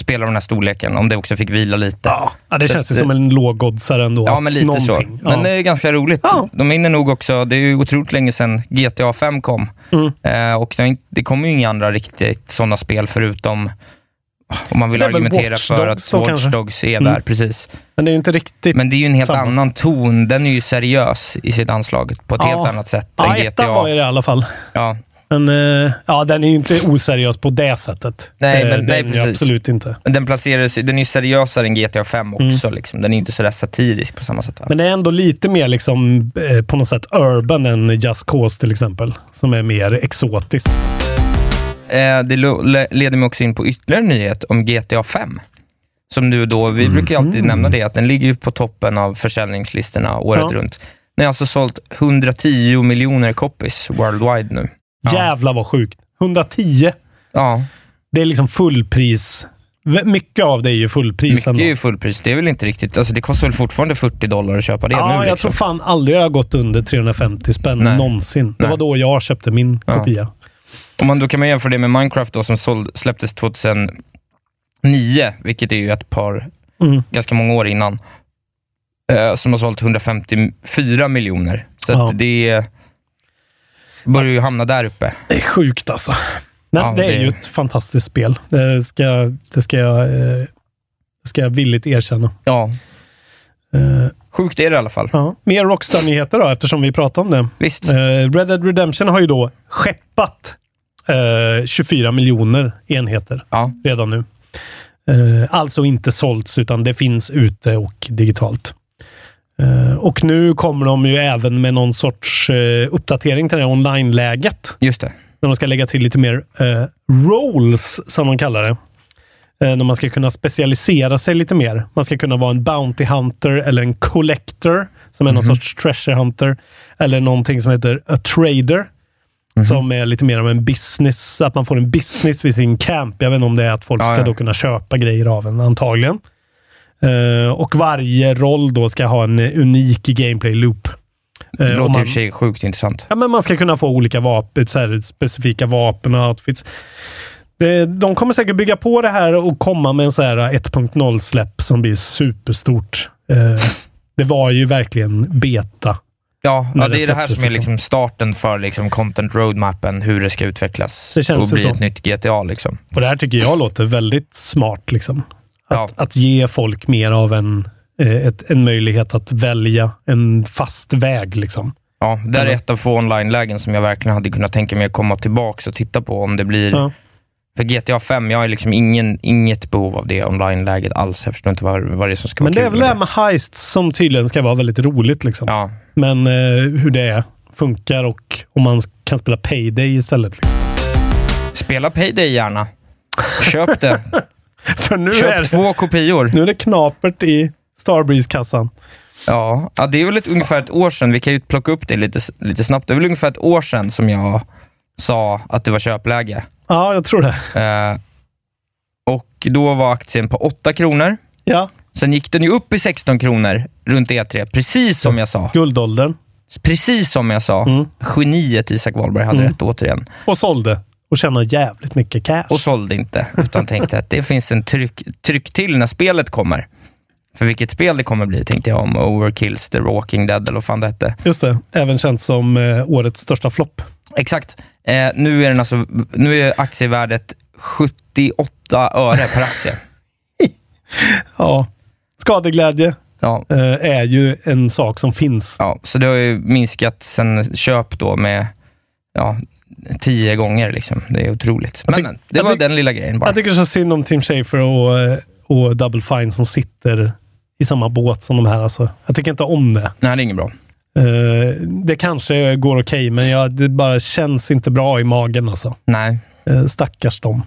spel av den här storleken, om det också fick vila lite. Ja, ja det Så känns ju som en lågoddsare ändå. Ja, men lite någonting- så. Men ja. det är ganska roligt. Ja. De hinner nog också, det är ju otroligt länge sedan GTA 5 kom. Mm. Eh, och det, kommer ju inga andra riktigt sådana spel förutom om man vill väl argumentera för att Watch? Dogs är Mm. där, precis. Men det är ju inte riktigt... Men det är ju en helt Samma. annan ton. Den är ju seriös i sitt anslag på ett Ja. helt annat sätt ja, än ettan var ju GTA. det i alla fall. Ja. Men eh, ja, den är ju inte oseriös på det sättet. Nej, Eh, men- den nej, precis. absolut inte. Men den placeras den är ju seriösare än GTA 5 också. Mm. Liksom. Den är inte sådär satirisk på samma sätt. Va? Men det är ändå lite mer liksom eh, på något sätt urban än Just Cause till exempel. Som är mer exotiskt. Eh, det leder mig också in på ytterligare nyhet om GTA 5. Som nu då, vi brukar ju alltid Mm. nämna det, att den ligger ju på toppen av försäljningslistorna året Ja. runt. Den har alltså sålt 110 miljoner copies worldwide nu. Ja. Jävlar vad sjukt. 110. Ja, Det är liksom fullpris. Mycket av det är ju fullpris mycket ändå. är ju fullpris. Det är väl inte riktigt, alltså det kostar väl fortfarande 40 dollar att köpa det Ja, nu jag liksom. tror fan aldrig det har gått under 350 spänn Nej. någonsin. Det Nej. var då jag köpte min Ja. kopia. Om man, då kan man jämföra det med Minecraft då, som såld, släpptes 2009, vilket är ju ett par, Mm. ganska många år innan, eh, som har sålt 154 miljoner. Så Ja. att det börjar ju hamna där uppe. Det är sjukt alltså. Men Ja, det är det- ju ett fantastiskt spel. Det ska, det ska, jag, eh, det ska jag villigt erkänna. Ja, Eh, sjukt är det i alla fall. ja. Mer Rockstar-nyheter då, eftersom vi pratar om det. Visst. Eh, Red Dead Redemption har ju då skeppat eh, 24 miljoner enheter Ja. redan nu. Alltså inte sålts, utan det finns ute och digitalt. Eh, och nu kommer de ju även med någon sorts eh, uppdatering till det online-läget. Just det. När de ska lägga till lite mer eh, roles, som de kallar det. När man ska kunna specialisera sig lite mer. Man ska kunna vara en Bounty Hunter eller en Collector, som är någon sorts Treasure Hunter. Eller någonting som heter a Trader, som är lite mer av en business. Att man får en business vid sin camp. Jag vet inte om det är att folk Ja, ska ja. då kunna köpa grejer av en, antagligen. Eh, och varje roll då ska ha en unik gameplay loop. Det Eh, låter i man- och för sig sjukt intressant. Ja, men man ska kunna få olika vapen, så här, specifika vapen och outfits. Det, de kommer säkert bygga på det här och komma med en så här 1.0-släpp som blir superstort. Eh, det var ju verkligen beta. Ja, ja det det är det här som är liksom. liksom starten för liksom content roadmappen, hur det ska utvecklas Det känns och bli så. ett nytt GTA. Liksom. Och det här tycker jag låter väldigt smart. Liksom. Att, Ja. att ge folk mer av en, eh, ett, en möjlighet att välja en fast väg. Liksom. Ja, det är ett av få online-lägen som jag verkligen hade kunnat tänka mig att komma tillbaka och titta på om det blir... Ja. För GTA 5, jag har liksom ingen, inget behov av det online-läget alls. Jag förstår inte vad, vad det är som ska Men det vara är kul väl det här med heists som tydligen ska vara väldigt roligt. Liksom. Ja, Men eh, hur det är, funkar och om man kan spela Payday istället. Liksom. spela Payday gärna. Köp det. För nu är, Köp det, två kopior. nu är det knapert i Starbreeze-kassan. Ja, ja, det är väl ett, ungefär ett år sedan. Vi kan ju plocka upp det lite, lite snabbt. Det är väl ungefär ett år sedan som jag sa att det var köpläge. Ja, jag tror det. Eh, och då var aktien på 8 kronor. Ja, Sen gick den ju upp i 16 kronor runt E3, precis som jag sa. guldåldern. Precis som jag sa. Mm. Geniet Isak Wahlberg hade Mm. rätt återigen. Och sålde. Och tjäna jävligt mycket cash. Och sålde inte, utan tänkte att det finns en tryck, tryck till när spelet kommer. För vilket spel det kommer bli, tänkte jag om Overkills, The Walking Dead eller vad fan det hette. Just det, även känt som eh, årets största flopp. Exakt. Eh, nu är den alltså, nu är aktievärdet 78 öre per aktie. Ja, skadeglädje Ja, eh, är ju en sak som finns. ja, så det har ju minskat sen köp då med ja, tio gånger. Liksom. Det är otroligt. Men, tyck- men det var tyck- den lilla grejen bara. Jag tycker så synd om Tim Schafer och, eh, och Double Fine som sitter i samma båt som de här. Alltså. Jag tycker inte om det. Nej, det är inget bra. Eh, det kanske går okej, men jag, det bara känns inte bra i magen. Alltså. Nej. Eh, stackars dem.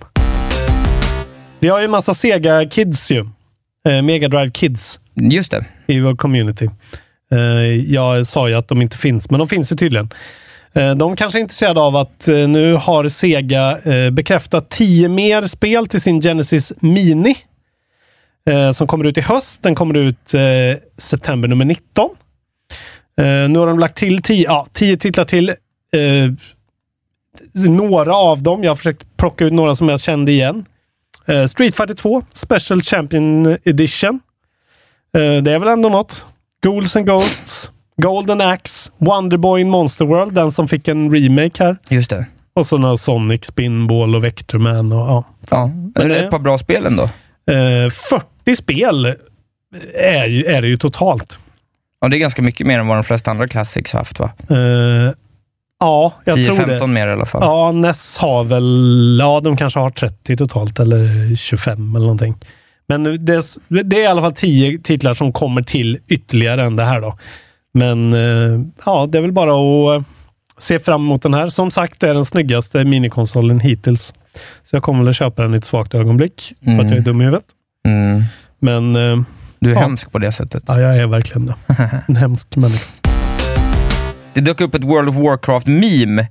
Vi har ju en massa Sega-kids ju. Eh, Mega Drive Kids Just det. i vår community. Eh, jag sa ju att de inte finns, men de finns ju tydligen. Eh, de kanske är intresserade av att eh, nu har Sega eh, bekräftat 10 mer spel till sin Genesis Mini. Som kommer ut i höst. Den kommer ut september nummer 19. Nu har de lagt till 10 ja, titlar till. Några av dem. Jag har försökt plocka ut några som jag kände igen. Street Fighter 2 Special Champion Edition. Det är väl ändå något. Ghouls and Ghosts, Golden Axe, Wonderboy in Monster World, den som fick en remake här. Just det. Och så några Sonic, Spinball och Vectorman och ja. Ja, är det- ett par bra spel ändå. Eh, 40 spel är, ju, är det ju totalt. Ja, det är ganska mycket mer än vad de flesta andra Classics har haft va? Eh, ja, jag tror 10-15 det. mer i alla fall. Ja, NES har väl, ja de kanske har 30 totalt eller 25 eller någonting. Men det, det är i alla fall 10 titlar som kommer till ytterligare än det här då. Men eh, ja, det är väl bara att eh, se fram emot den här. Som sagt, det är den snyggaste minikonsolen hittills. Så jag kommer väl att köpa den i ett svagt ögonblick för att Mm. jag är dum i huvudet. Mm. Men eh, Du är Ja. hemsk på det sättet. ja, jag är verkligen det. En hemsk människa. Det dök upp ett World of Warcraft-meme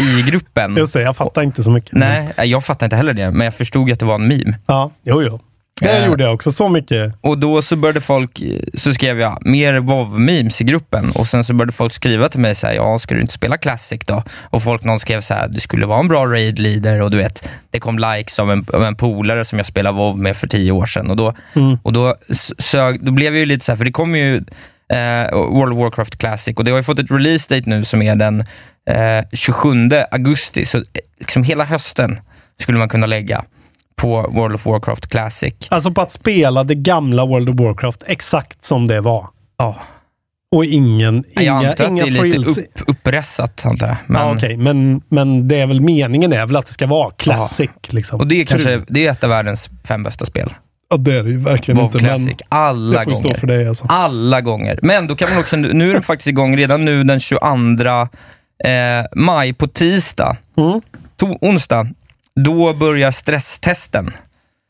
i gruppen. Just det, jag fattar inte så mycket. Nej, jag fattar inte heller det, men jag förstod att det var en meme. Ja, jo, jo. Det Eh. gjorde jag också. Så mycket. Och då så började folk, så skrev jag mer WoW-memes i gruppen och sen så började folk skriva till mig så här, ja, ska du inte spela Classic då? Och folk, någon skrev så här, du skulle vara en bra raid-leader och du vet, det kom likes av en, av en polare som jag spelade WoW med för tio år sedan och då, Mm. och då, sög, då blev jag ju lite så här, för det kommer ju eh, World of Warcraft Classic och det har ju fått ett release date nu som är den eh, 27 augusti, så eh, liksom hela hösten skulle man kunna lägga på World of Warcraft Classic. Alltså på att spela det gamla World of Warcraft exakt som det var. Ja. Och ingen, jag inga, antar att inga det är lite frills. upp, uppressat, antar jag. Men, Ja, okej. men, men det är väl meningen är väl att det ska vara classic. Liksom. Och det är kanske Kul. det är ett av världens fem bästa spel. Ja, det är det ju verkligen WoW inte. Classic. Alla det får gånger. stå för dig alltså. Alla gånger. Men då kan man också, nu är den faktiskt igång redan nu den 22 eh, maj, på tisdag, Mm. to, onsdag, då börjar stresstesten.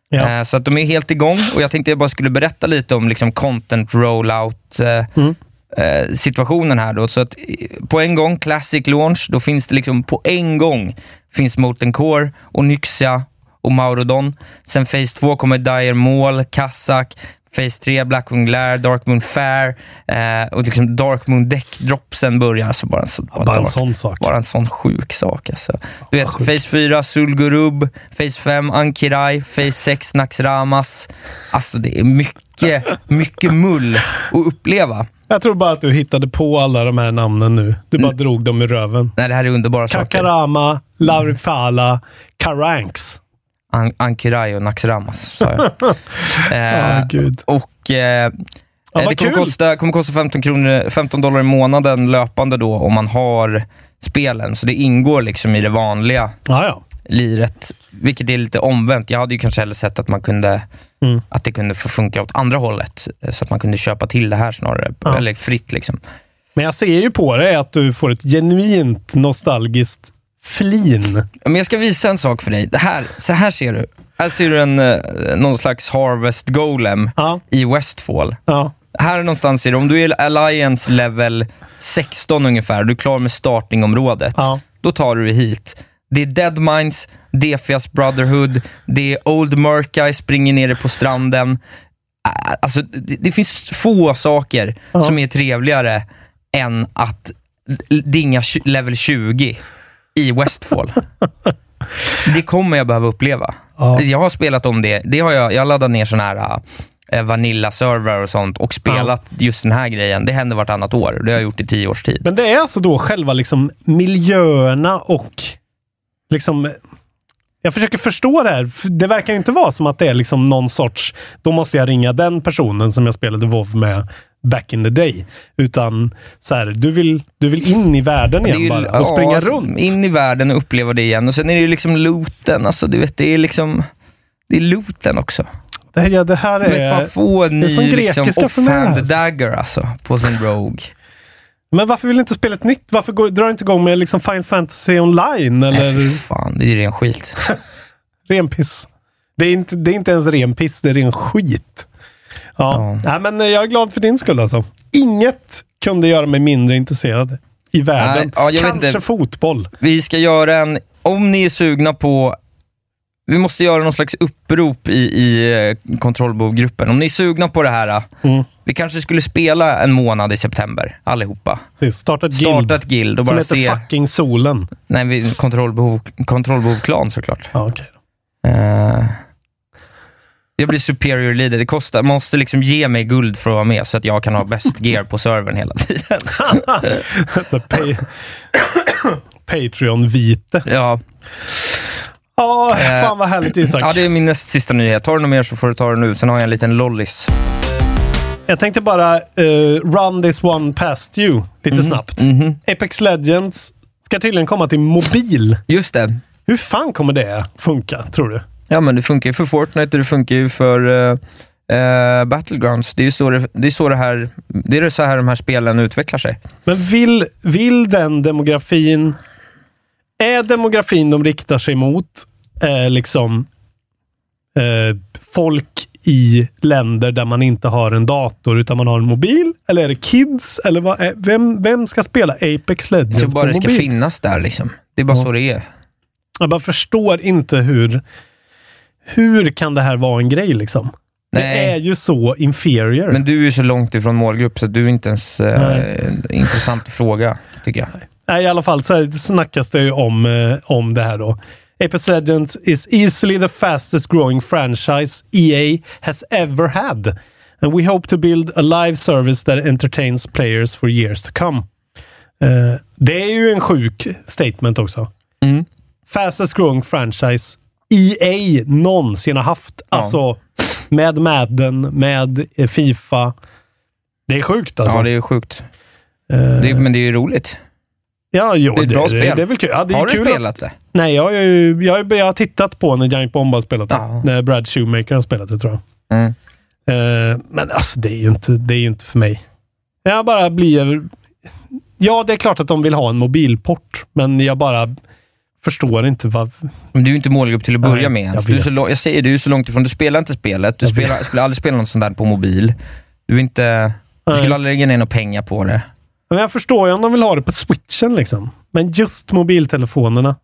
Ja. Eh, så att de är helt igång och jag tänkte jag bara skulle berätta lite om liksom content rollout eh, Mm. eh, situationen här då. Så att på en gång, Classic Launch, då finns det liksom på en gång finns Molten Core, Onyxia och Maurodon. Sen Phase 2 kommer Dire Maul, Kazak, Phase 3, Blackwing Glare, Darkmoon Fair eh, och liksom Darkmoon Deck-dropsen börjar. Så bara, en så, bara, Bara en dark- sån sak. bara en sån sjuk sak. Alltså. Du vet, sjukt. Phase 4, Sulgurub, Phase 5, Ankirai, Phase 6, Naxramas. Alltså det är mycket, mycket mull att uppleva. Jag tror bara att du hittade på alla de här namnen nu. Du bara drog dem i röven. Nej, det här är underbara saker. Kakarama, Laurifala, Karanks. An- Ankirai och Naxramas, sa jag. Ja, eh, gud. och eh, Ja, det vad kommer kul. kosta, kommer kosta 15, kronor, 15 dollar i månaden löpande då om man har spelen. Så det ingår liksom i det vanliga Ja, ja. liret, vilket är lite omvänt. Jag hade ju kanske hellre sett att man kunde Mm. att det kunde få funka åt andra hållet, eh, så att man kunde köpa till det här snarare, Ja. eller fritt liksom. Men jag ser ju på dig att du får ett genuint nostalgiskt flin. Men jag ska visa en sak för dig. Det här, så här ser du. Här ser du en, eh, någon slags Harvest Golem Ja, i Westfall. ja. Här någonstans är det, om du är Alliance level 16 ungefär, du är klar med startingområdet, Ja. då tar du dig hit. Det är Deadmines, Defias Brotherhood, det är Old Murkai, springer nere på stranden. Alltså, det, det finns få saker som är trevligare än att dinga level 20 i Westfall. Det kommer jag behöva uppleva. Ja. Jag har spelat om det. det har jag, jag har laddat ner sådana här eh, Vanilla-server och sånt och spelat just den här grejen. Det händer vartannat år. Det har jag gjort i tio års tid. Men det är alltså då själva liksom miljöerna och liksom jag försöker förstå det här. Det verkar inte vara som att det är liksom någon sorts, då måste jag ringa den personen som jag spelade WoW med back in the day. Utan så här, du vill, du vill in i världen är igen ju- bara och springa runt. In i världen och uppleva det igen. Och sen är det ju liksom looten. Alltså, du vet, det är liksom... Det är looten också. Det här, ja, det här Du vet, är... man får en är ny liksom, offhand alltså. dagger alltså, på sin Rogue. Men varför vill du inte spela ett nytt? Varför går, drar du inte igång med liksom Final Fantasy online? Eller Nej, fan. Det är ju ren skit. ren piss? Det är, inte, det är inte ens ren piss, det är ren skit. Ja, Nej, men eh, jag är glad för din skull alltså. Inget kunde göra mig mindre intresserad i världen. Nej, ja, Kanske inte. fotboll. Vi ska göra en... Om ni är sugna på... Vi måste göra någon slags upprop i, i eh, kontrollbehovgruppen. Om ni är sugna på det här. Mm. Vi kanske skulle spela en månad i september, allihopa. Precis, Starta ett Starta guild ett guild och som bara heter se... fucking solen. Nej, vi, kontrollbehov, kontrollbehov-klan såklart. Ja, okej. Eh, jag blir superior leader. Det kostar, man måste liksom ge mig guld för att vara med så att jag kan ha bäst gear på servern hela tiden. Patreon-vite. Ja. Ja, Eh, fan vad härligt Isak. Ja, det är min näst sista nyhet. Har du något mer så får du ta det nu. Sen har jag en liten lollis. Jag tänkte bara eh, run this one past you lite Mhm, snabbt. mhm. Apex Legends ska tydligen komma till mobil. Just det. Hur fan kommer det funka, tror du? Ja, men det funkar ju för Fortnite och det funkar ju för eh, Battlegrounds. Det är ju så det, det, är så det, här, det är så här de här spelen utvecklar sig. Men vill, vill den demografin... Är demografin de riktar sig mot eh, liksom eh, folk i länder där man inte har en dator utan man har en mobil? Eller är det kids? Eller vad är, vem, vem ska spela Apex Legends Jag tror bara på det ska mobil? finnas där liksom. Det är bara Ja. så det är. Jag bara förstår inte hur... Hur kan det här vara en grej liksom? Det Nej. är ju så inferior. Men du är ju så långt ifrån målgrupp så du är inte ens eh, intressant fråga, tycker jag. Nej, i alla fall så snackas det ju om, eh, om det här då. Apex Legends is easily the fastest growing franchise EA has ever had. And we hope to build a live service that entertains players for years to come. Eh, det är ju en sjuk statement också. Mm. Fastest growing franchise EA någonsin har haft. Ja. Alltså med Madden, med eh, Fifa. Det är sjukt alltså. Ja, det är sjukt. Eh, Det är, men det är ju roligt. Ja, jo, Det är ett bra spel. Det är väl kul. Ja, det är Har du kul spelat det? Nej, jag, har ju- jag, har- jag har tittat på när Giant Bomb har spelat det. Ja. När Brad Shoemaker har spelat det, tror jag. Mm. Eh, men alltså, det är, ju inte, det är inte för mig. Jag bara blir... Ja, det är klart att de vill ha en mobilport, men jag bara förstår inte vad... Men du är ju inte målgrupp till att börja Nej, med jag ens. Du är så, vet. lång- jag säger du är så långt ifrån. Du spelar inte spelet. Du Jag spelar, skulle aldrig spela något sånt där på mobil. Du, inte, du skulle aldrig lägga ner några pengar på det. Men jag förstår ju om de vill ha det på switchen liksom. Men just mobiltelefonerna.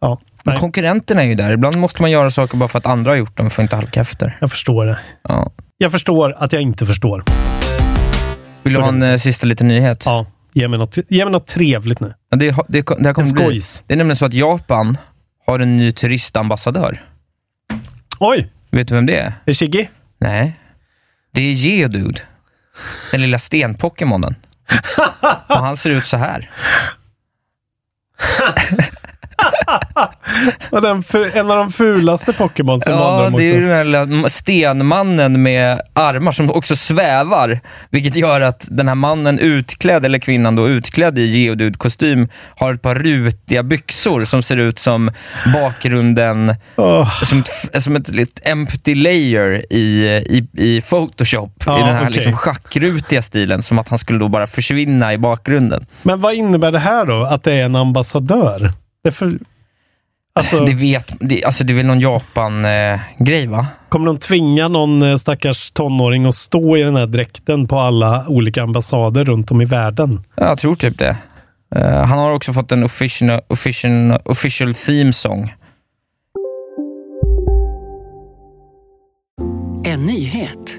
Ja, Men konkurrenterna är ju där. Ibland måste man göra saker bara för att andra har gjort dem, för att inte halka efter. jag förstår det. Ja. Jag förstår att jag inte förstår. Vill du ha en eh, sista liten nyhet? Ja, ge mig något, ge mig något trevligt nu. Ja, det, det, det, här kommer bli, det är nämligen så att Japan har en ny turistambassadör. Oj! Vet du vem det är? Är det Shiggy? Nej. Det är Geodude. Den lilla sten-Pokémonen. Och han ser ut så här. En av de fulaste Pokémon som Ja, det är ju den här stenmannen med armar som också svävar, vilket gör att den här mannen utklädd, eller kvinnan då, utklädd i Geodude-kostym, har ett par rutiga byxor som ser ut som bakgrunden, Åh, som ett, som ett litet empty layer i, i, i Photoshop, Ja, i den här okej. liksom schackrutiga stilen, som att han skulle då bara försvinna i bakgrunden. Men vad innebär det här då? Att det är en ambassadör? Det, är för, alltså, Det, vet, det, alltså det är väl någon Japan-grej, va? kommer de tvinga någon eh, stackars tonåring att stå i den här dräkten på alla olika ambassader runt om i världen? Ja, Jag tror typ det. Eh, han har också fått en official, official, official theme song. En nyhet.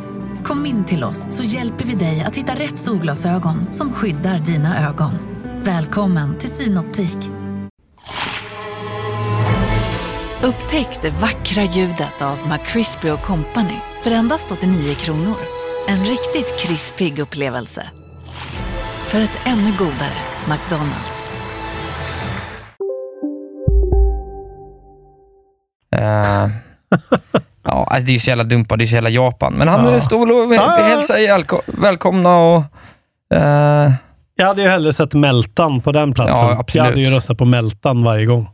Kom in till oss så hjälper vi dig att hitta rätt solglasögon som skyddar dina ögon. Välkommen till Synoptik. Upptäck det vackra ljudet av McCrispy Company för endast 89 kronor. En riktigt krispig upplevelse. För ett ännu godare McDonalds. Eh, ja, alltså det är ju så jävla dumpat, det är så jävla Japan. Men han Ja. ja. står och Ja, ja. hälsar välkomna och... eh, Jag hade ju hellre sett Meltan på den platsen. Ja, absolut. Jag hade ju röstat på Meltan varje gång.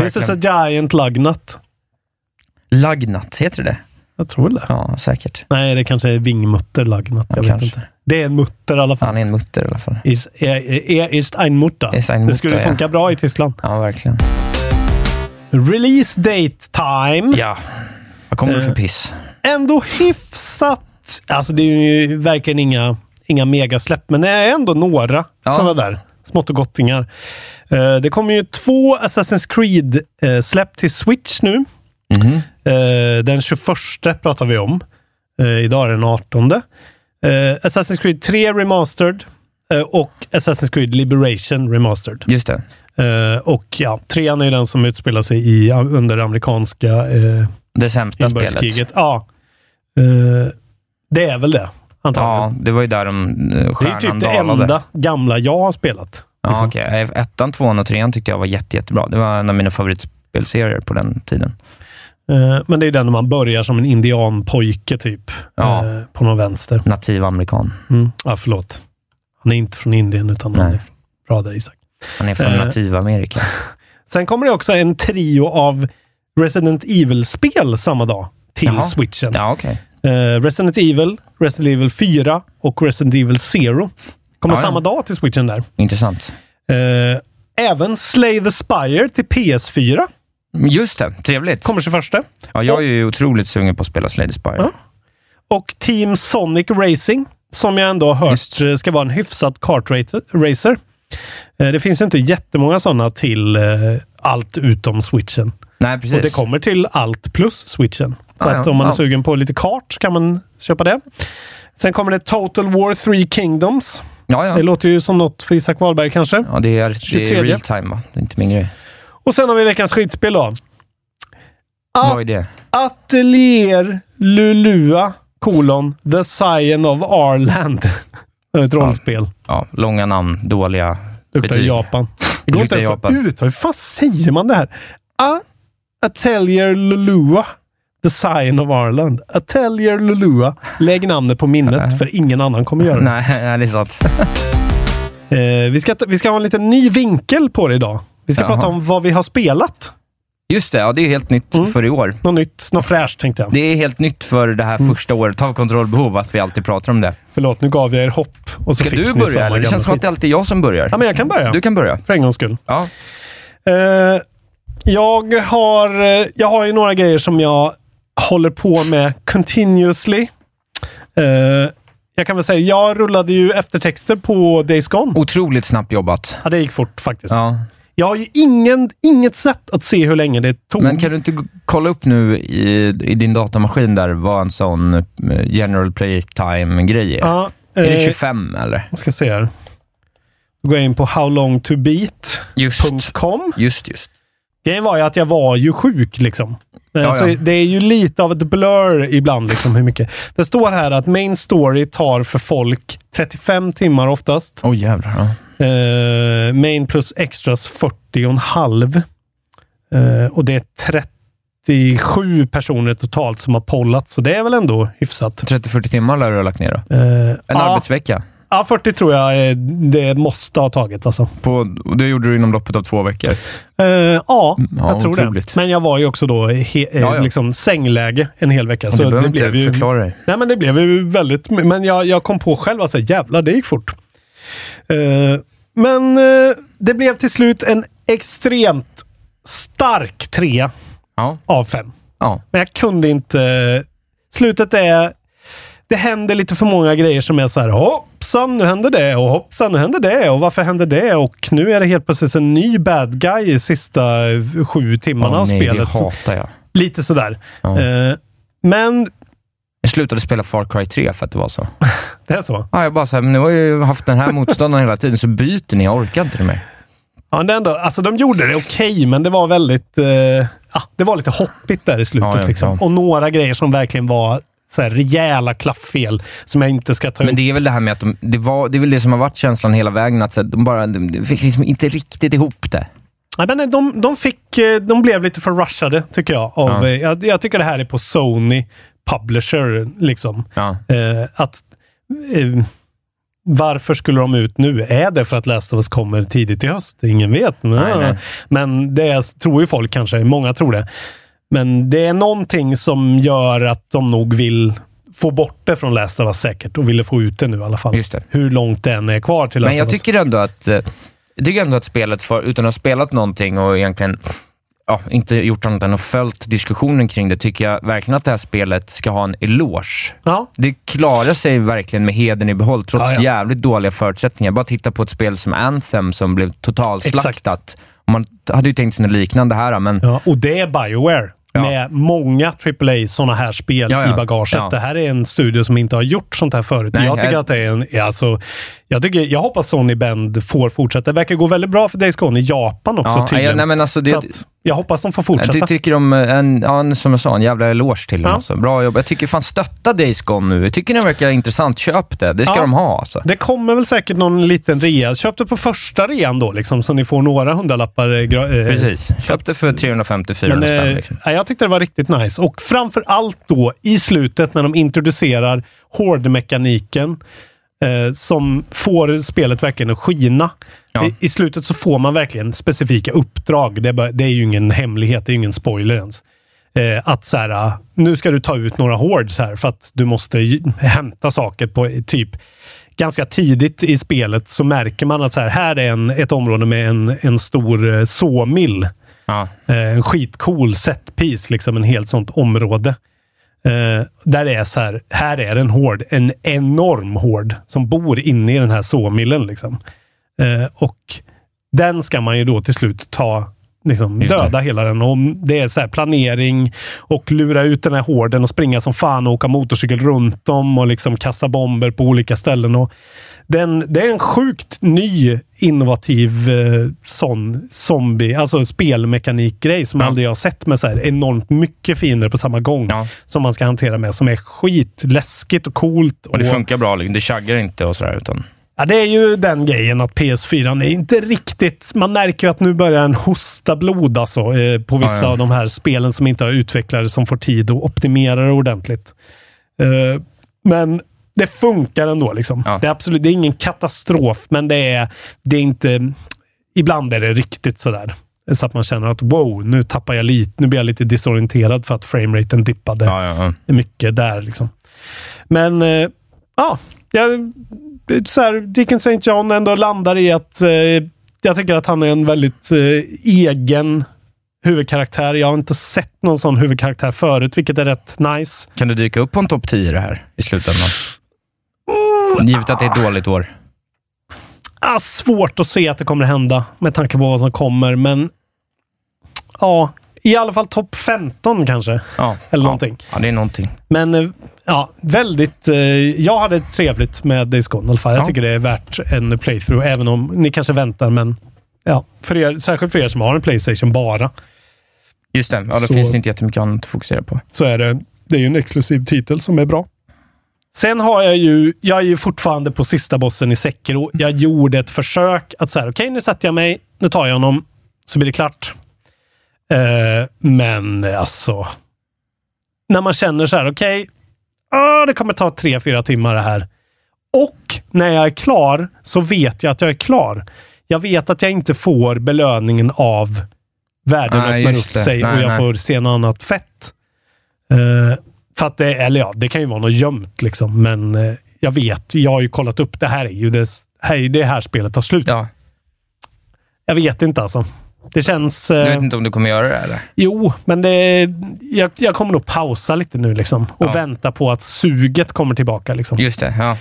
This is a giant lugnut. Lagnat, heter det Jag tror det. Ja, säkert. Nej, det kanske är vingmutter lugnut. Jag vet kanske. inte. Det är en mutter i alla fall. Han är en mutter i alla fall. Is, är, är, ist ein Mutter. Ist ein det Mutter, skulle funka ja. bra i Tyskland. Ja, verkligen. Release date time. Ja. Vad kommer det för Eh, piss? Ändå hyfsat. Alltså det är ju verkligen inga, inga megasläpp, men det är ändå några Ja. sådana där smått och gottingar. Eh, det kommer ju två Assassin's Creed-släpp till Switch nu. Eh, den 21 pratar vi om. Idag är den 18. Eh, Assassin's Creed 3 Remastered och Assassin's Creed Liberation Remastered. Just det. Och ja, trean är ju den som utspelar sig i, under amerikanska eh, Det sämsta spelet. Ja. Eh, det är väl det, antagligen. Ja, det var ju där de eh, det är typ det dalade. enda gamla jag har spelat. Ja, liksom. okej. Ettan, tvåan och trean tyckte jag var jätte, jättebra. Det var en av mina favoritspelserier på den tiden. Eh, men det är den när man börjar som en indianpojke typ. Ja. eh, på någon vänster. Nativ amerikan. Mm. Ja, förlåt. Han är inte från Indien utan han Nej. är från bra där Isak. Han är från Eh. Nativamerika. Sen kommer det också en trio av Resident Evil-spel samma dag till Jaha. switchen. Ja, okej. Eh, Resident Evil, Resident Evil 4 och Resident Evil Zero kommer Ja, samma dag till switchen där. Intressant. Eh, även Slay the Spire till PS4 Just det, trevligt. kommer 21. Ja, jag är ju otroligt sugen på att spela Slade Spire. Ja. Och Team Sonic Racing, som jag ändå har hört eh, ska vara en hyfsad kartracer. Eh, det finns ju inte jättemånga sådana till eh, allt utom switchen. Nej, precis. Och det kommer till allt plus switchen. Så Ja, att ja, om man är ja. sugen på lite kart kan man köpa det. Sen kommer det Total War 3 Kingdoms. Ja, ja. Det låter ju som något för Isak Wahlberg kanske. Ja, det är, det 23. är real time, va? Det är inte min grej. Och sen har vi veckans skitspel då. Vad är det? Atelier Lulua kolon The Scion of Arland. Ett rollspel. Ja, långa namn, dåliga Luktar betyg. Japan. Det går inte ens uttala. Hur fan säger man det här? A Atelier Lulua. The Scion of Arland. Atelier Lulua. Lägg namnet på minnet, för ingen annan kommer göra det. Nej, det är sant. Eh, vi, ska, vi ska ha en liten ny vinkel på det idag. Vi ska Jaha. prata om vad vi har spelat. Just det, ja, det är helt nytt Mm. för i år. Något nytt, något fräscht tänkte jag. Det är helt nytt för det här Mm. första året av kontrollbehov, att vi alltid pratar om det. Förlåt, nu gav jag er hopp. Och så Ska fick du ni börja eller? Det gamla känns som att skit. det alltid är jag som börjar. Ja, men jag kan börja. Du kan börja. För en gångs skull. Ja. Eh, jag, har, eh, jag har ju några grejer som jag håller på med continuously. Eh, jag kan väl säga, jag rullade ju eftertexter på Days Gone. Otroligt snabbt jobbat. Ja, det gick fort faktiskt. Ja. Jag har ju ingen, inget sätt att se hur länge det tog. Men kan du inte kolla upp nu i, i din datamaskin där vad en sån eh, general playtime-grej är? Ja, Är det eh, 25 eller? Jag ska se här. Då går jag in på howlongtobeat.com. Just, just. Grejen var ju att jag var ju sjuk liksom. Eh, Ja, så ja. Det är ju lite av ett blur ibland liksom hur mycket. Det står här att main story tar för folk 35 timmar oftast. Åh oh, jävlar. Eh, main plus extras 40 och en halv. Eh, och det är 37 personer totalt som har pollat, så det är väl ändå hyfsat. 30-40 timmar lär du ha lagt ner då? Eh, En arbetsvecka? Ja, 40 tror jag det måste ha tagit alltså. På, det gjorde du inom loppet av två veckor? Eh, ja, Ja, jag tror otroligt. det. Men jag var ju också då he, eh, Ja, ja. Liksom sängläge en hel vecka. Du behöver inte ju, förklara dig. Nej, men det blev ju väldigt... Men jag, jag kom på själv att säga, jävlar, det gick fort. Eh, men eh, det blev till slut en extremt stark trea av fem. Ja. Men jag kunde inte... Slutet är... Det händer lite för många grejer som är så här hoppsan, nu händer det och hoppsan, nu händer det och varför händer det? Och nu är det helt plötsligt en ny bad guy i sista eh, sju timmarna Åh, av nej, spelet. det hatar jag. Lite sådär. Ja. Eh, men Jag slutade spela Far Cry 3 för att det var så. det är så. Ja, jag bara så här, men nu har jag ju haft den här motståndaren hela tiden, så byter ni. Jag orkar inte det mer. Ja, det ändå, alltså de gjorde det okej, men det var väldigt... Eh, ja, det var lite hoppigt där i slutet. Ja, ja, liksom. Och några grejer som verkligen var så här, rejäla klafffel som jag inte ska ta Men upp. det är väl det här med att de, det, var, det är väl det som har varit känslan hela vägen, att så här, de bara de, fick liksom inte riktigt ihop det. Nej, men de, de, fick, eh, de blev lite för rushade, tycker jag. Av, Ja. eh, jag. Jag tycker det här är på Sony Publisher. liksom. Ja. Eh, att, eh, varför skulle de ut nu? Är det för att Last of Us kommer tidigt i höst? Ingen vet. Men, Nej, nej. men det tror ju folk kanske. Många tror det. Men det är någonting som gör att de nog vill få bort det från Last of Us säkert och ville få ut det nu i alla fall. Just det. Hur långt det än är kvar till Last Men jag of Us. tycker ändå att, eh, jag tycker ändå att spelet, för, utan att ha spelat någonting och egentligen ja, inte gjort annat än att följt diskussionen kring det, tycker jag verkligen att det här spelet ska ha en eloge. Ja. Det klarar sig verkligen med heden i behåll, trots Ja, ja. jävligt dåliga förutsättningar. Bara titta på ett spel som Anthem som blev totalslaktat. Och Man hade ju tänkt sig något liknande här, men Ja, och det är Bioware. Med många AAA sådana här spel Ja, ja. i bagaget. Ja. Det här är en studio som inte har gjort sånt här förut. Nej, jag tycker jag- att det är en... ja, Alltså, jag, tycker, jag hoppas Sony Bend får fortsätta. Det verkar gå väldigt bra för Days Gone i Japan också Ja, tydligen. ja, nej, men alltså det- att jag hoppas de får fortsätta. Jag ty- tycker de, en, ja, som jag sa, en jävla eloge till dem. Ja. Alltså. Bra jobb. Jag tycker fan stötta Days Gone nu. Jag tycker det verkar intressant. Köp det. Det ska Ja. de ha alltså. Det kommer väl säkert någon liten rea. Köp det på första rean då, liksom, så ni får några hundralappar. eh, eh, Precis. Köp det för 350-400 Men, spänn. eh, Liksom. ja, jag tyckte det var riktigt nice. Och framför allt då i slutet när de introducerar hårdmekaniken eh, som får spelet verkligen att skina. Ja. I, I slutet så får man verkligen specifika uppdrag. Det det är ju ingen hemlighet, det är ju ingen spoiler ens. Eh, att så här, ah, nu ska du ta ut några hordes här för att du måste hämta saker på typ ganska tidigt i spelet så märker man att så här, här är en, ett område med en, en stor eh, såmill. Ja. Eh, en skitcool setpiece, liksom en helt sånt område. Eh, där är så här, här är en hård, en enorm hård som bor inne i den här såmillen. Liksom. Eh, och den ska man ju då till slut ta, liksom, döda hela den. Och det är så planering och lura ut den här hården och springa som fan och åka motorcykel runt dem och liksom kasta bomber på olika ställen. Och den, det är en sjukt ny, innovativ eh, sån zombie, alltså spelmekanikgrej som Ja. aldrig jag har sett med så här enormt mycket fiender på samma gång. Ja. Som man ska hantera med, som är skitläskigt och coolt. Och det funkar bra. liksom. Det chaggar inte och sådär. Utan... Ja, det är ju den grejen att PS4 är inte riktigt... Man märker ju att nu börjar den hosta blod alltså, eh, på vissa Ja, ja. av de här spelen som inte har utvecklare som får tid att optimera det ordentligt. Eh, men det funkar ändå. Liksom. Ja. Det, är absolut, det är ingen katastrof, men det är, det är inte... Ibland är det riktigt sådär. Så att man känner att wow, nu tappar jag lite. Nu blir jag lite disorienterad för att frameraten dippade Ja, ja, ja. mycket där. Liksom. Men eh, ja, jag, så här, Dickon St. John ändå landar i att eh, jag tycker att han är en väldigt eh, egen huvudkaraktär. Jag har inte sett någon sån huvudkaraktär förut, vilket är rätt nice. Kan du dyka upp på en topp 10 det här i slutändan? Givet att det är ett dåligt år. Ah, svårt att se att det kommer hända med tanke på vad som kommer, men ja, i alla fall topp 15 kanske. Ja, Eller ja. någonting. Ja, det är någonting. Men eh, ja, väldigt... Eh, jag hade trevligt med Days Gone i alla fall. Jag Ja. tycker det är värt en playthrough, även om ni kanske väntar, men ja, för er, särskilt för er som har en Playstation bara, Just det. Ja, då Så- finns det inte jättemycket annat att fokusera på. så är det, det är ju en exklusiv titel som är bra. Sen har jag ju, jag är ju fortfarande på sista bossen i Sekiro. Jag gjorde ett försök att säga, okej nu sätter jag mig, nu tar jag honom, så blir det klart. Eh, men alltså, när man känner så här, okej, ah, det kommer ta tre, fyra timmar det här. Och när jag är klar så vet jag att jag är klar. Jag vet att jag inte får belöningen av världen öppnar upp sig Nej, och jag nej. får se något annat fett. Eh, för att det, eller ja, det kan ju vara något gömt liksom, men eh, jag vet, jag har ju kollat upp, det här är ju det, här, är det här spelet tar slut. Ja. Jag vet inte alltså. Det känns... Du eh, vet inte om du kommer göra det eller? Jo, men det, jag, jag kommer nog pausa lite nu liksom och Ja. vänta på att suget kommer tillbaka. Liksom. Just det, ja.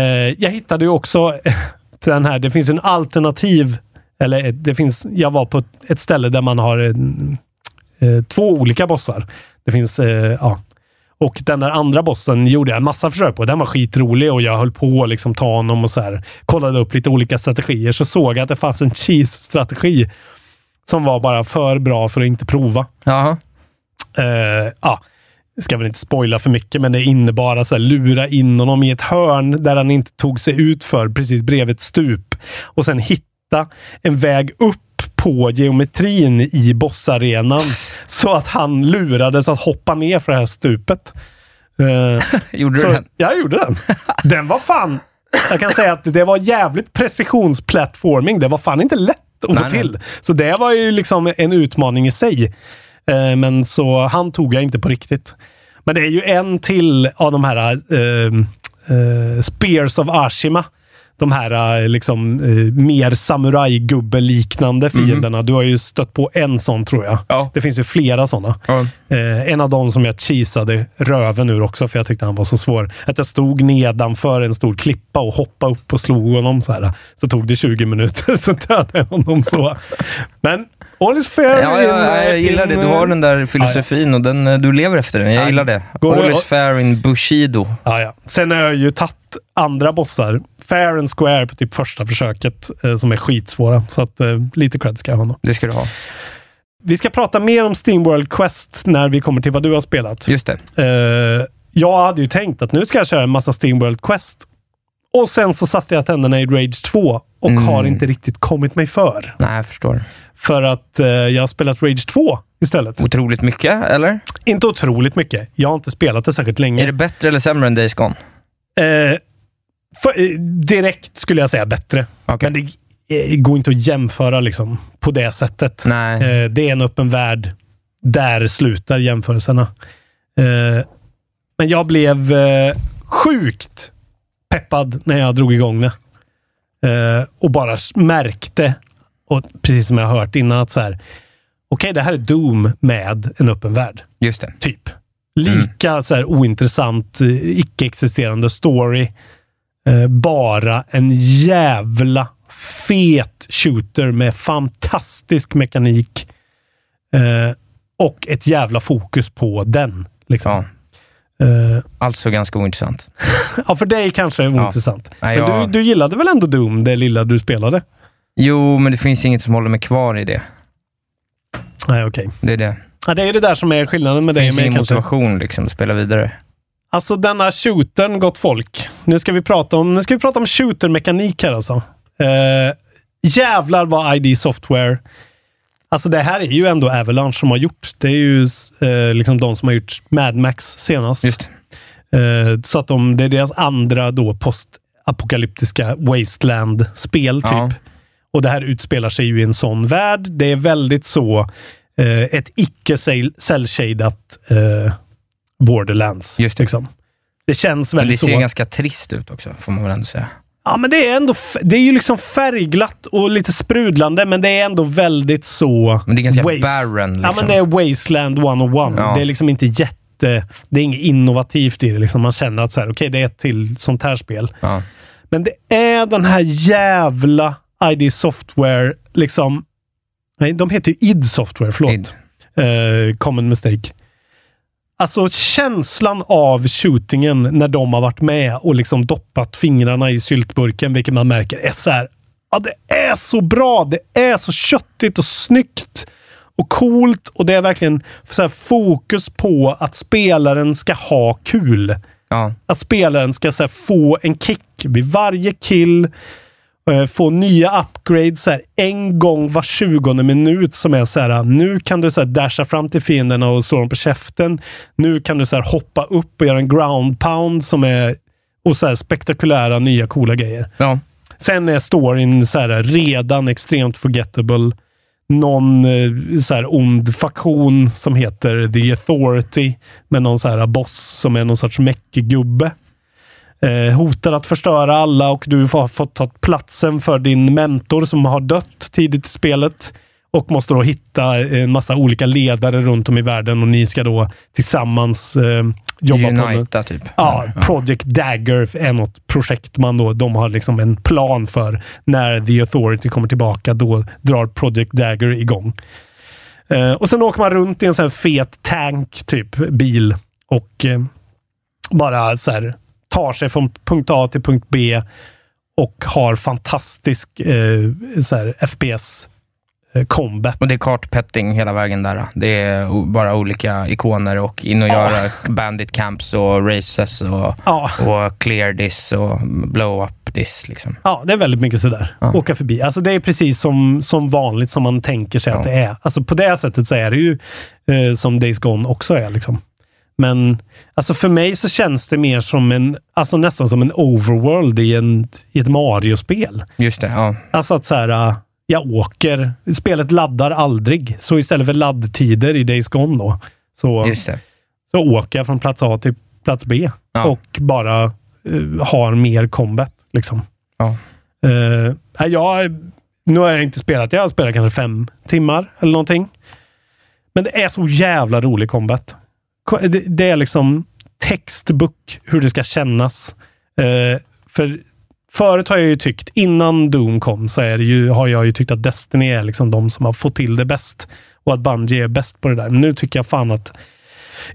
Eh, jag hittade ju också den här, det finns en alternativ, eller det finns, jag var på ett- ett ställe där man har en, eh, två olika bossar. Det finns, eh, ja. Och den där andra bossen gjorde jag en massa försök på. Den var skitrolig och jag höll på att liksom ta honom och så här, kollade upp lite olika strategier. Så såg jag att det fanns en cheese-strategi som var bara för bra för att inte prova. Jaha. Eh, ja, jag ska väl inte spoila för mycket, men det innebar att så här, lura in honom i ett hörn där han inte tog sig ut för precis bredvid ett stup och sen hitta en väg upp på geometrin i bossarenan så att han lurades att hoppa ner för det här stupet. Eh, Gjorde så, du den? Ja, jag gjorde den. Den var fan... Jag kan säga att det var jävligt precisionsplatforming. Det var fan inte lätt att Nej, få nej. till. Så det var ju liksom en utmaning i sig. Eh, men så han tog jag inte på riktigt. Men det är ju en till av de här eh, Spears of Ashima. De här eh, liksom eh, mer samurajgubbe-liknande fienderna. Du har ju stött på en sån tror jag. Ja. Det finns ju flera sådana. Ja. Eh, en av dem som jag cheesade röven ur också, för jag tyckte han var så svår. Att jag stod nedanför en stor klippa och hoppade upp och slog honom så här. Så tog det 20 minuter, så dödade jag honom så. Men all is fair Ja, in, ja, jag eh, gillar in, det. Du har den där filosofin och den, eh, du lever efter den. Jag Ja. gillar det. Går All is fair in Bushido. Ja, ja. Sen har jag ju tagit andra bossar. Fair and square på typ första försöket, eh, som är skitsvåra. Så att eh, lite cred ska jag ha. honom. Det ska du ha. Vi ska prata mer om Steamworld Quest när vi kommer till vad du har spelat. Just det. Eh, jag hade ju tänkt att nu ska jag köra en massa Steamworld Quest. Och sen så satte jag tänderna i Rage 2 och Mm. har inte riktigt kommit mig för. Nej, jag förstår. För att eh, jag har spelat Rage 2 istället. Otroligt mycket, eller? Inte otroligt mycket. Jag har inte spelat det särskilt länge. Är det bättre eller sämre än Days Gone? Eh, för, eh, direkt skulle jag säga bättre. Okej. Men det eh, går inte att jämföra liksom, på det sättet. Nej. Eh, det är en öppen värld. Där slutar jämförelserna. Eh, men jag blev sjukt peppad när jag drog igång det. Eh, och bara märkte, och precis som jag har hört innan, att så här, okej, det här är Doom med en öppen värld. Just det. Typ. Lika så här ointressant, eh, icke-existerande story. Eh, bara en jävla fet shooter med fantastisk mekanik. Eh, och ett jävla fokus på den. Liksom. Ja. Alltså ganska ointressant. ja, för dig kanske är ointressant. Nej, Men jag- du, du gillade väl ändå Doom, det lilla du spelade? Jo, men det finns inget som håller mig kvar i det. Nej, okej. Det är det. Ja, det är det där som är skillnaden med Det dig finns och mig ingen motivation liksom att spela vidare. Alltså denna shootern, gott folk. Nu ska vi prata om, nu ska vi prata om shooter-mekanik här alltså. Eh, jävlar vad ID Software... Alltså det här är ju ändå Avalanche som har gjort. Det är ju eh, liksom de som har gjort Mad Max senast. Just Eh, så att de, det är deras andra då postapokalyptiska Wasteland-spel typ. Ja. Och det här utspelar sig ju i en sån värld. Det är väldigt så eh, ett icke cell-shadat eh, Borderlands. Just det. Liksom. Det känns Men det väldigt ser så. ganska trist ut också, får man väl ändå säga. Ja, men det är ändå det är ju liksom färgglatt och lite sprudlande, men det är ändå väldigt så... Men det är ganska waste- barren, Ja, liksom. men det är Wasteland 101. Ja. Det är liksom inte jätte... Det är inget innovativt i det. Liksom. Man känner att så här, okej, det är ett till sånt här spel. Ja. Men det är den här jävla ID Software, liksom... Nej, de heter ju id Software, förlåt. Id. Eh, common mistake. Alltså känslan av shootingen när de har varit med och liksom doppat fingrarna i syltburken, vilket man märker är så här. Ja, det är så bra. Det är så köttigt och snyggt och coolt och det är verkligen så fokus på att spelaren ska ha kul. Ja. Att spelaren ska så få en kick vid varje kill. Eh, Få nya upgrades så här, en gång var 20 minut som är så här. Nu kan du så här, dasha fram till fienderna och slå dem på käften. Nu kan du så här, hoppa upp och göra en ground pound som är och så här, spektakulära nya coola grejer. Ja. Sen är storyn så här, redan extremt forgettable. Någon eh, så här, ond faktion som heter The Authority med någon så här boss som är någon sorts mäckgubbe. Eh, hotar att förstöra alla och du har fått ta platsen för din mentor som har dött tidigt i spelet. och måste då hitta en massa olika ledare runt om i världen och ni ska då tillsammans eh, jobba på Unita, typ. Ja, Project Dagger är något projekt man då, de har liksom en plan för när The Authority kommer tillbaka. Då drar Project Dagger igång. Eh, och sen åker man runt i en sån här fet tank, typ bil och eh, bara så här tar sig från punkt A till punkt B och har fantastisk eh, FPS eh, combat. Och det är kartpetting hela vägen där. Det är bara olika ikoner och in och Ja. göra bandit camps och races och, Ja. och clear this och blow up this. Liksom. Ja, det är väldigt mycket sådär. Åka förbi. Alltså det är precis som, som vanligt som man tänker sig att det är. Alltså på det sättet så är det ju eh, som Days Gone också är. Liksom. Men alltså för mig så känns det mer som en, alltså nästan som en overworld i, en, i ett Mario-spel. Just det, ja. Alltså att så här, äh, jag åker. Spelet laddar aldrig. Så istället för laddtider i Days Gone då, så, så åker jag från plats A till plats B och bara eh, har mer combat. Liksom. Ja. Uh, jag, nu har jag inte spelat. Jag har spelat kanske fem timmar eller någonting. Men det är så jävla rolig combat. Det, det är liksom textbook hur det ska kännas. Eh, för förut har jag ju tyckt, innan Doom kom, så är det ju, har jag ju tyckt att Destiny är liksom de som har fått till det bäst. Och att Bungie är bäst på det där. Men nu tycker jag fan att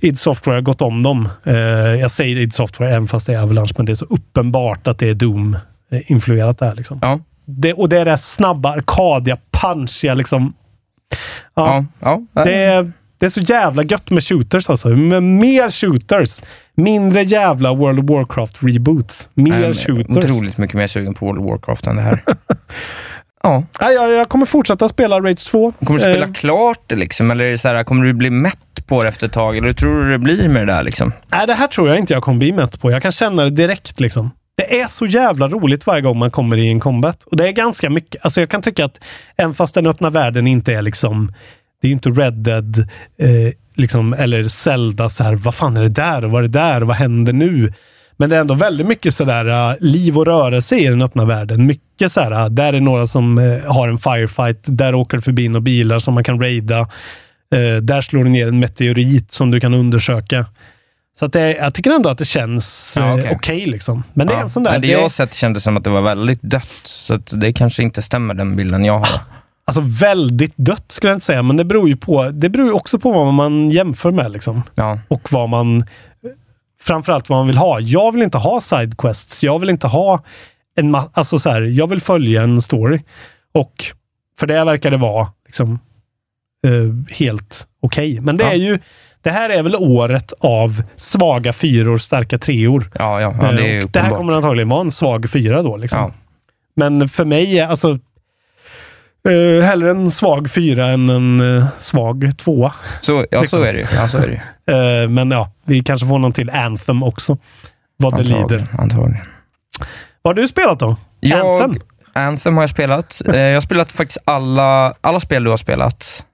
id Software har gått om dem. Eh, jag säger id Software även fast det är Avalanche, men det är så uppenbart att det är Doom-influerat där. Liksom. Ja. Det, och det är det snabba, arkadiga, punchiga liksom. Ja, ja, Det, är, det är så jävla gött med shooters alltså. Med mer shooters. Mindre jävla World of Warcraft reboots. Mer är shooters. Otroligt mycket mer sugen på World of Warcraft än det här. ja. Ja, jag, jag kommer fortsätta spela Rage 2. Kommer du spela Eh, klart det liksom? Eller är det så här, kommer du bli mätt på det efter ett tag? Eller hur tror du det blir med det där liksom? Nej, det här tror jag inte jag kommer bli mätt på. Jag kan känna det direkt liksom. Det är så jävla roligt varje gång man kommer i en combat. Och det är ganska mycket. Alltså jag kan tycka att även fast den öppna världen inte är liksom det är ju inte Red Dead eh, liksom, eller Zelda så här, vad fan är det där och vad är det där och vad händer nu? Men det är ändå väldigt mycket sådär uh, liv och rörelse i den öppna världen. Mycket så här, uh, där är några som uh, har en firefight. Där åker det förbi några bilar som man kan raida. Där slår du ner en meteorit som du kan undersöka. Så att det, jag tycker ändå att det känns Ja, okej. okej. liksom. Men det är Ja. en sån där... Men det jag har sett kändes som att det var väldigt dött, så det kanske inte stämmer den bilden jag har. Alltså väldigt dött skulle jag inte säga, men det beror ju på. Det beror ju också på vad man jämför med liksom. Ja. Och vad man framförallt vad man vill ha. Jag vill inte ha sidequests. Jag vill inte ha en alltså så här, jag vill följa en story. Och för det verkar det vara liksom eh, helt okej. Men det Ja. är ju det här är väl året av svaga fyror, starka treor. Ja, ja, ja det Eh, det här kommer antagligen vara en svag fyra då. Liksom. Men för mig, alltså Uh, hellre en svag fyra än en uh, svag tvåa. Så, ja, så är det ju. Ja, så är det ju. Eh, men ja, vi kanske får någon till Anthem också. Vad det lider. Antagligen. Vad har du spelat då? Jag, Anthem? Anthem har jag spelat. Jag har spelat faktiskt alla, alla spel du har spelat.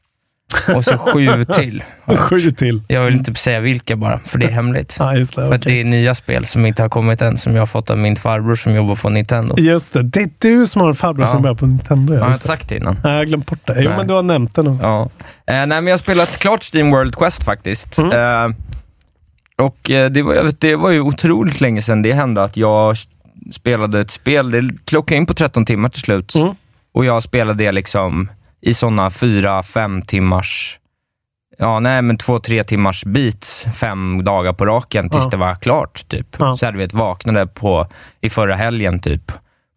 Och så sju till. har jag. Sju till. Jag vill inte säga vilka bara, för det är hemligt. Ja, det. För okej. det är nya spel som inte har kommit än, som jag har fått av min farbror som jobbar på Nintendo. Just det, det är du som har en farbror Ja. som börjar på Nintendo. Har Ja, jag just inte sagt det innan? Nej, jag har glömt bort det. Jo, Nej. men du har nämnt det nog. Ja. Eh, nej, men jag har spelat klart Steam World Quest faktiskt. Mm. Eh, och eh, det, var, det var ju otroligt länge sedan det hände att jag spelade ett spel. Det klockade in på 13 timmar till slut. Mm. Och jag spelade det liksom i sådana 4-5 timmars, ja nej men 2-3 timmars beats fem dagar på raken tills Ja. det var klart. Typ. Ja. Så hade vi ett vaknade på, i förra helgen typ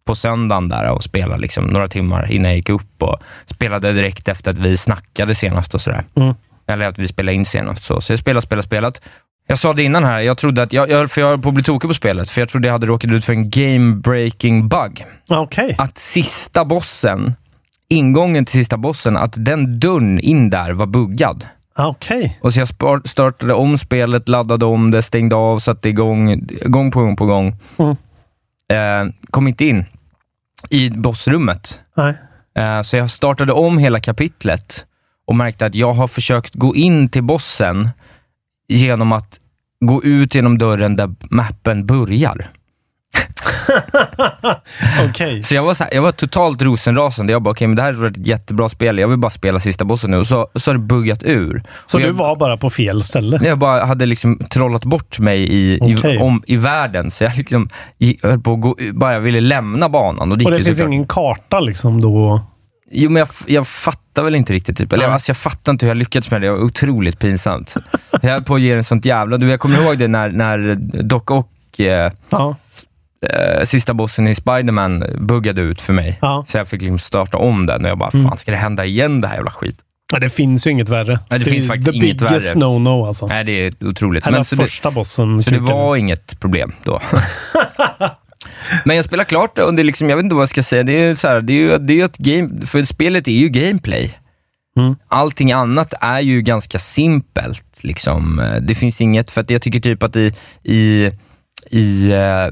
på söndagen där och spelade liksom några timmar innan jag gick upp och spelade direkt efter att vi snackade senast och sådär. Mm. Eller att vi spelade in senast. Så, så jag spelade, spelade, spelat. Jag sa det innan här, jag trodde att, jag, jag, för jag höll på att bli tokig på spelet, för jag trodde jag hade råkat ut för en game-breaking bug. Okej. Att sista bossen, ingången till sista bossen, att den dörren in där var buggad. Okej. Och så jag startade om spelet, laddade om det, stängde av, satte igång, gång på gång på gång. Mm. Eh, kom inte in i bossrummet. Nej. Eh, så jag startade om hela kapitlet och märkte att jag har försökt gå in till bossen genom att gå ut genom dörren där mappen börjar. Okej. Så jag var, så här, jag var totalt rosenrasande. Jag bara, okej, men det här är ett jättebra spel. Jag vill bara spela sista bossen nu. Och så, så har det buggat ur. Så och du jag, var bara på fel ställe? Jag bara hade liksom trollat bort mig i, Okej. i, om, i världen, så jag liksom höll på att gå, bara ville lämna banan. Och det, Och det finns såklart. ingen karta liksom då? Jo, men jag, jag fattar väl inte riktigt. Typ. Eller, Nej. alltså, jag fattar inte hur jag lyckats med det. Det var otroligt pinsamt. jag höll på att ge den sånt jävla... Du, jag kommer ihåg det när, när Doc och eh, Ja. Eh, sista bossen i Spiderman buggade ut för mig. Ja. Så jag fick liksom starta om den och jag bara, Mm. fan ska det hända igen det här jävla skit? Nej, det finns ju inget värre. Nej, det finns är faktiskt the inget biggest värre. no-no alltså. Nej, det är otroligt. Hela så det, första bossen. så det var inget problem då. Men jag spelar klart det och det är liksom, jag vet inte vad jag ska säga. Det är ju så här, det är ju, det är ett game, för spelet är ju gameplay. Mm. Allting annat är ju ganska simpelt. Liksom. Eh, Det finns inget, för att jag tycker typ att i, i, i eh,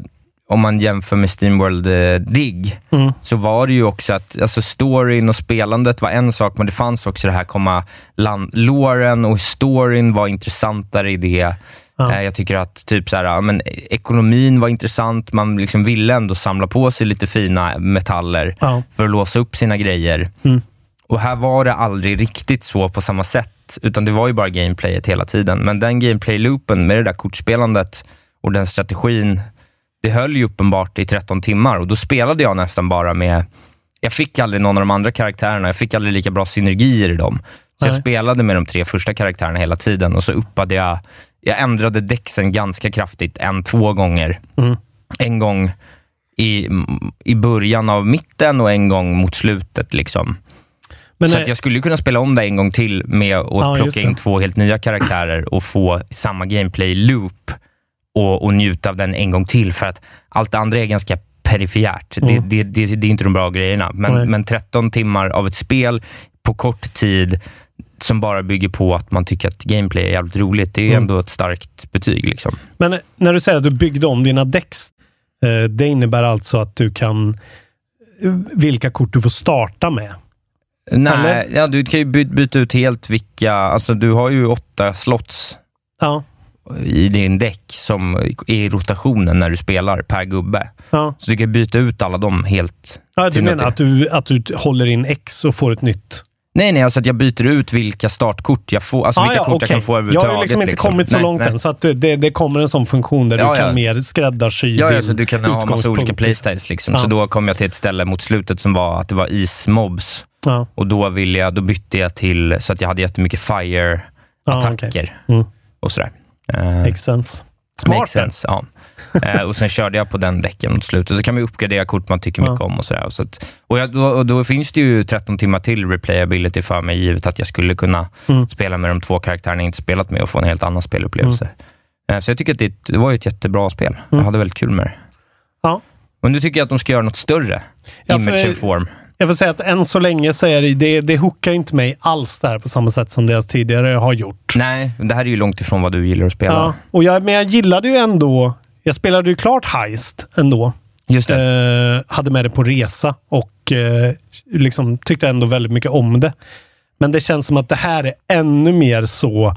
om man jämför med Steamworld eh, Dig, Mm. så var det ju också att alltså storyn och spelandet var en sak, men det fanns också det här komma land, loren och storyn var intressantare i det. Ja. Eh, Jag tycker att typ så här, men ekonomin var intressant. Man liksom ville ändå samla på sig lite fina metaller Ja. för att låsa upp sina grejer. Mm. Och här var det aldrig riktigt så på samma sätt, utan det var ju bara gameplayet hela tiden. Men den gameplay-loopen med det där kortspelandet och den strategin, det höll ju uppenbart i 13 timmar och då spelade jag nästan bara med jag fick aldrig någon av de andra karaktärerna, jag fick aldrig lika bra synergier i dem. Så jag Nej. spelade med de tre första karaktärerna hela tiden och så uppade jag, jag ändrade däcksen ganska kraftigt, en, två gånger. Mm. En gång i, i början av mitten och en gång mot slutet. Liksom. Men, så eh, att jag skulle kunna spela om det en gång till med att Ja, plocka in två helt nya karaktärer och få samma gameplay-loop och, och njuta av den en gång till, för att allt det andra är ganska perifert. Mm. Det, det, det, det är inte de bra grejerna, Nej. men, men 13 timmar av ett spel på kort tid som bara bygger på att man tycker att gameplay är jävligt roligt, det är Mm. ändå ett starkt betyg. Liksom. Men eh, när du säger att du byggde om dina däcks, eh, det innebär alltså att du kan eh, vilka kort du får starta med? Nej, Eller? ja, du kan ju by, byta ut helt vilka, alltså du har ju åtta slots Ja. I din däck som är i rotationen när du spelar per gubbe. Ja. Så du kan byta ut alla dem helt. Ja, du menar något- att du, att du håller in X och får ett nytt? Nej, nej, alltså att jag byter ut vilka startkort jag får, alltså Ah, vilka ja, kort jag okej. kan få Jag överhuvudtaget. har ju liksom inte kommit så Nej, långt nej. än, så att det, det kommer en sån funktion där Ja, du ja. kan mer skräddarsy Ja, ja, så du kan ha massa olika playstyles. Liksom. Ja. Så då kom jag till ett ställe mot slutet som var att det var ismobs. Ja. Och då, ville jag, då bytte jag till så att jag hade jättemycket fire-attacker Ja, okej. Mm. och sådär. Uh, Makes sense. Smart. Makes sense, ja. Eh, och sen körde jag på den däcken mot slutet. Så kan man uppgradera kort man tycker mycket Ja. om och sådär. Så att, och, jag, då, och då finns det ju 13 timmar till replayability för mig, givet att jag skulle kunna Mm. spela med de två karaktärerna jag inte spelat med och få en helt annan spelupplevelse. Eh, så jag tycker att det, det var ett jättebra spel. Jag Mm. hade väldigt kul med det. Ja. Men nu tycker jag att de ska göra något större. Ja, Image för- and form. Jag får säga att än så länge så är det, det, det hookar inte mig alls där på samma sätt som deras tidigare har gjort. Nej, det här är ju långt ifrån vad du gillar att spela. Ja, och jag, men jag gillade ju ändå, jag spelade ju klart Heist ändå. Just det. Eh, hade med det på resa och eh, liksom tyckte ändå väldigt mycket om det. Men det känns som att det här är ännu mer så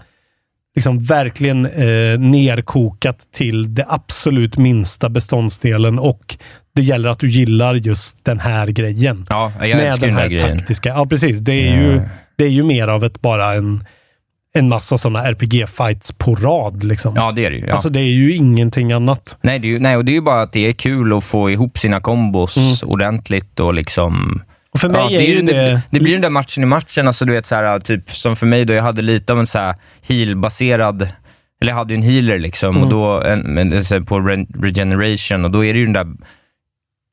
liksom verkligen eh, nerkokat till det absolut minsta beståndsdelen och det gäller att du gillar just den här grejen. Ja, jag älskar den här grejen. taktiska. Ja, precis. Det är, ju, Ja. det är ju mer av ett bara en, en massa sådana RPG-fights på rad. Liksom. Ja, det är det ju. Ja. Alltså det är ju ingenting annat. Nej, det är ju, nej, och det är ju bara att det är kul att få ihop sina kombos ordentligt och liksom... Och för mig ja, är ju den- det- det... Det blir den där matchen i matchen, alltså du vet så här, typ som för mig då, jag hade lite av en så här heal-baserad, eller jag hade ju en healer liksom, Mm. och då, en, här, på re- regeneration, och då är det ju den där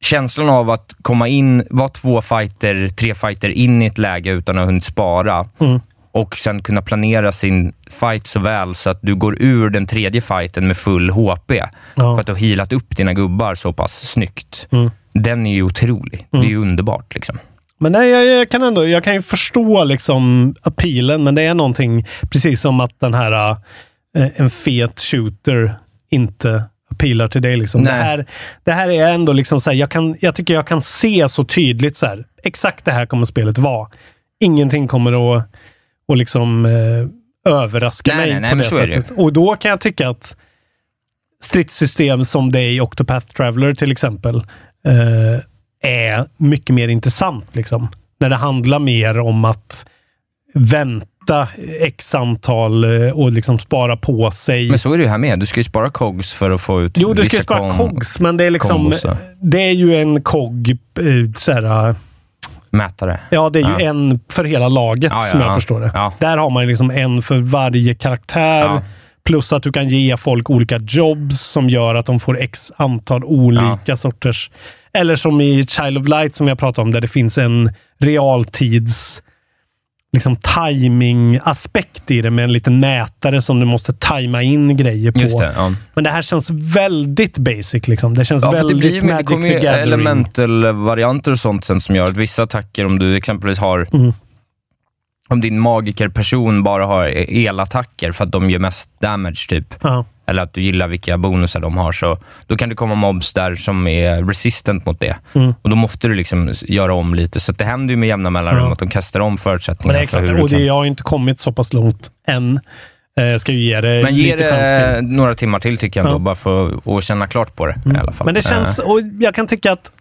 känslan av att komma in, vara två fighter, tre fighter in i ett läge utan att ha hunnit spara, Mm. och sen kunna planera sin fight så väl så att du går ur den tredje fighten med full HP. Ja. För att du har healat upp dina gubbar så pass snyggt. Mm. Den är ju otrolig. Det är ju underbart. Liksom. Men nej, jag, jag kan ändå, jag kan ju förstå liksom appealen, men det är någonting, precis som att den här, eh, en fet shooter inte appealar till dig. Liksom. Det, här, det här är ändå liksom så här, jag, kan, jag tycker jag kan se så tydligt så här, exakt det här kommer spelet vara. Ingenting kommer att, att liksom, eh, överraska Nej, mig nej, nej, på det är det sättet. Och då kan jag tycka att stridssystem som det är i Octopath Traveler till exempel eh, är mycket mer intressant. Liksom. När det handlar mer om att vänta x antal eh, och liksom spara på sig. Men så är det ju här med. Du ska ju spara cogs för att få ut Jo, du ska ju spara cogs, men det är liksom det är ju en cog eh, såhär, Mätare. Ja, det är ju Ja. en för hela laget Ja, ja, som jag ja. förstår det. Där har man liksom en för varje karaktär. Plus att du kan ge folk olika jobs som gör att de får x antal olika sorters... Eller som i Child of Light som vi har pratat om, där det finns en realtids liksom timing-aspekt i det med en liten mätare som du måste tajma in grejer på. Just det, ja. Men det här känns väldigt basic. Liksom. Det känns Ja, för det, väldigt blir, ju- det Magic kommer the Gathering. elemental-varianter och sånt sen som gör att vissa attacker, om du exempelvis har Mm. om din magikerperson bara har elattacker för att de gör mest damage, typ. Ja. Eller att du gillar vilka bonusar de har, så då kan det komma mobs där som är resistant mot det. Mm. Och då måste du liksom göra om lite. Så det händer ju med jämna mellanrum Ja. att de kastar om Men förutsättningarna det är för klart, hur och det, kan... jag har inte kommit så pass långt än. Eh, Jag ska ju ge det Men ge det några timmar till tycker jag ändå, Ja. bara för att känna klart på det i alla fall. Men det känns, Eh, och jag kan tycka att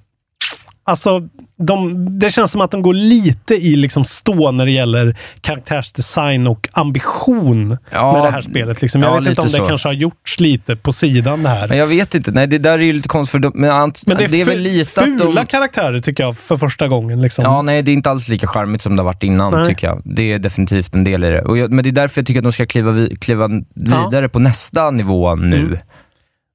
Alltså, de, det känns som att de går lite i liksom stå när det gäller karaktärsdesign och ambition Ja, med det här spelet. Liksom. Jag ja, vet inte om det så. kanske har gjorts lite på sidan det här. Men jag vet inte. Nej, det där är ju lite konstigt. För de, men Men det är, det är väl lite fula de... karaktärer tycker jag för första gången. Liksom. Ja, nej, det är inte alls lika charmigt som det har varit innan, Nej. tycker jag. Det är definitivt en del i det. Och jag, men det är därför jag tycker att de ska kliva, vi, kliva vidare på nästa nivå nu. Mm.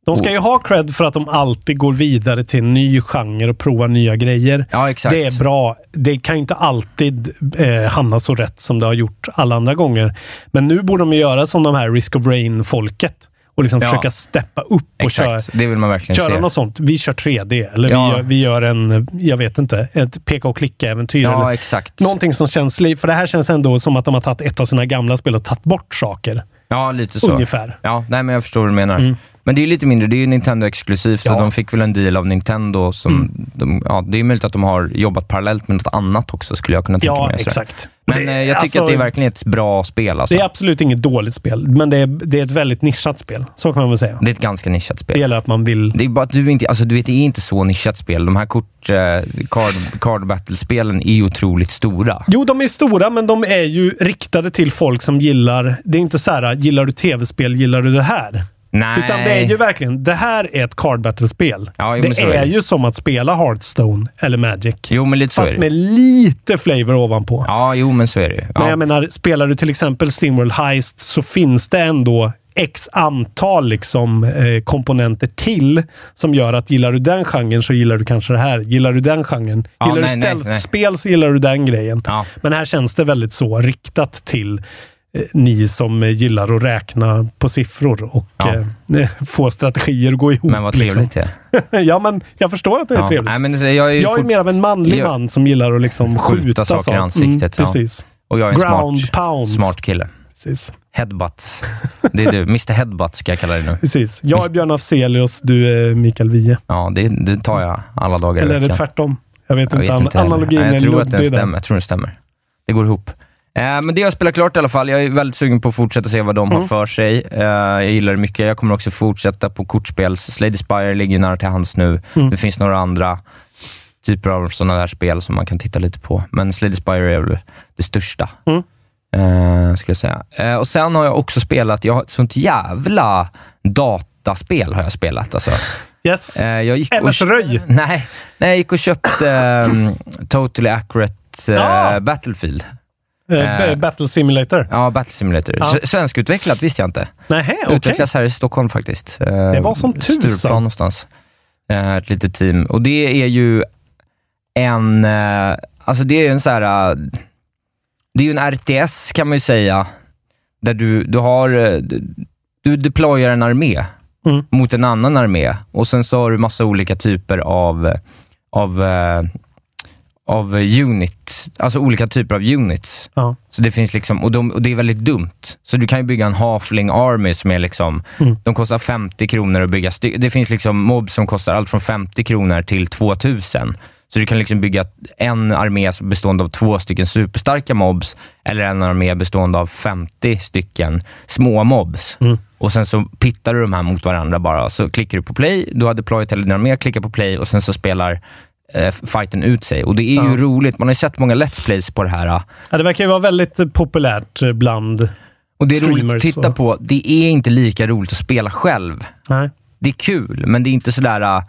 De ska ju ha cred för att de alltid går vidare till en ny genre och provar nya grejer. Ja, exakt. Det är bra. Det kan ju inte alltid eh, hamna så rätt som det har gjort alla andra gånger. Men nu borde de ju göra som de här Risk of Rain-folket och liksom Ja. försöka steppa upp och köra, Exakt, det vill man verkligen köra se. något sånt. Vi kör 3D eller Ja. vi, gör, vi gör en, jag vet inte, ett peka och klicka-äventyr. Ja, eller exakt. Någonting som känns, för det här känns ändå som att de har tagit ett av sina gamla spel och tagit bort saker. Ja, lite så. Ungefär. Ja, nej, men jag förstår vad du menar. Mm. Men det är ju lite mindre, det är ju Nintendo-exklusivt, så Ja. de fick väl en deal av Nintendo som, Mm. de, ja, det är möjligt att de har jobbat parallellt med något annat också, skulle jag kunna tänka Ja, mig. så. exakt. Men Det- eh, jag tycker alltså- att det är verkligen ett bra spel. Alltså. Det är absolut inget dåligt spel, men det är, det är ett väldigt nischat spel. Så kan man väl säga. Det är ett ganska nischat spel. Det gäller att man vill... Det är bara att du inte, alltså du vet, det är inte så nischat spel. De här kort, eh, card, card battle-spelen är ju otroligt stora. Jo, de är stora, men de är ju riktade till folk som gillar... Det är inte så här, gillar du tv-spel, gillar du det här? Nej. Utan det är ju verkligen, det här är ett card battle-spel. Ja, det men är, är det. ju som att spela Hearthstone eller Magic. Jo, men lite så Fast är det. med lite flavor ovanpå. Ja, jo, men så är det ju. Men Ja. jag menar, spelar du till exempel Steamworld Heist så finns det ändå x antal liksom, eh, komponenter till som gör att gillar du den genren så gillar du kanske det här. Gillar du den genren, Ja, gillar nej, du stealth-spel så gillar du den grejen. Ja. Men här känns det väldigt så riktat till ni som eh, gillar att räkna på siffror och Ja. eh, få strategier att gå ihop. Men vad trevligt det liksom. Ja, men jag förstår att det är Ja. trevligt. Nej, men jag är, jag är mer av en manlig jag- man som gillar att liksom skjuta, skjuta saker i ansiktet. Mm, ja. precis. Och jag är en Ground smart, pounds. smart kille. Precis. Headbutts. Det är du. Mr Headbutt ska jag kalla dig nu. Precis. Jag är Björn Afzelius, du är Mikael Wiehe. Ja, det, det tar jag alla dagar Eller i är det veckan. tvärtom? Jag vet Jag inte. vet inte. Analogin Nej, är jag tror att den där. stämmer. Jag tror den stämmer. Det går ihop. Eh, men det har jag spelat klart i alla fall. Jag är väldigt sugen på att fortsätta se vad de har Mm. för sig. Eh, jag gillar det mycket. Jag kommer också fortsätta på kortspels. Slade Spire ligger nära till hands nu. Mm. Det finns några andra typer av sådana där spel som man kan titta lite på. Men Slade Spire är väl det största. Mm. Eh, jag säga. Eh, och Sen har jag också spelat, jag har ett sånt jävla dataspel har jag spelat. Alltså. Yes. Eh, jag gick MS Röj. nej, nej, jag gick och köpte um, Totally Accurate Ah. Battlefield. Eh, Eh, Battle Simulator. Ja, Battle Simulator. Ja. Svenskutvecklat visste jag inte. Nähä, okej. Utvecklas här i Stockholm faktiskt. Det var som tusan. Stureplan någonstans. Eh, ett litet team. Och det är ju en, eh, alltså det är en så här, eh, det är ju en RTS kan man ju säga, där du, du har, eh, du, deployar en armé Mm. mot en annan armé och sen så har du massa olika typer av, av, eh, av unit, alltså olika typer av units. Ja. Så det finns liksom, och, de, och det är väldigt dumt. Så du kan ju bygga en halfling army som är liksom, Mm. de kostar 50 kronor att bygga. Det finns liksom mobs som kostar allt från 50 kronor till 2000. Så du kan liksom bygga en armé som bestående av två stycken superstarka mobs, eller en armé bestående av 50 stycken små mobs. Mm. Och sen så pittar du de här mot varandra bara. Så klickar du på play, du har deployat hela din armé, klickar på play och sen så spelar eh, fighten ut sig. Och det är ju Ja. roligt. Man har ju sett många Let's Plays på det här. Ja, det verkar ju vara väldigt eh, populärt eh, bland Och det är roligt att titta och- på. Det är inte lika roligt att spela själv. Nej. Det är kul, men det är inte sådär...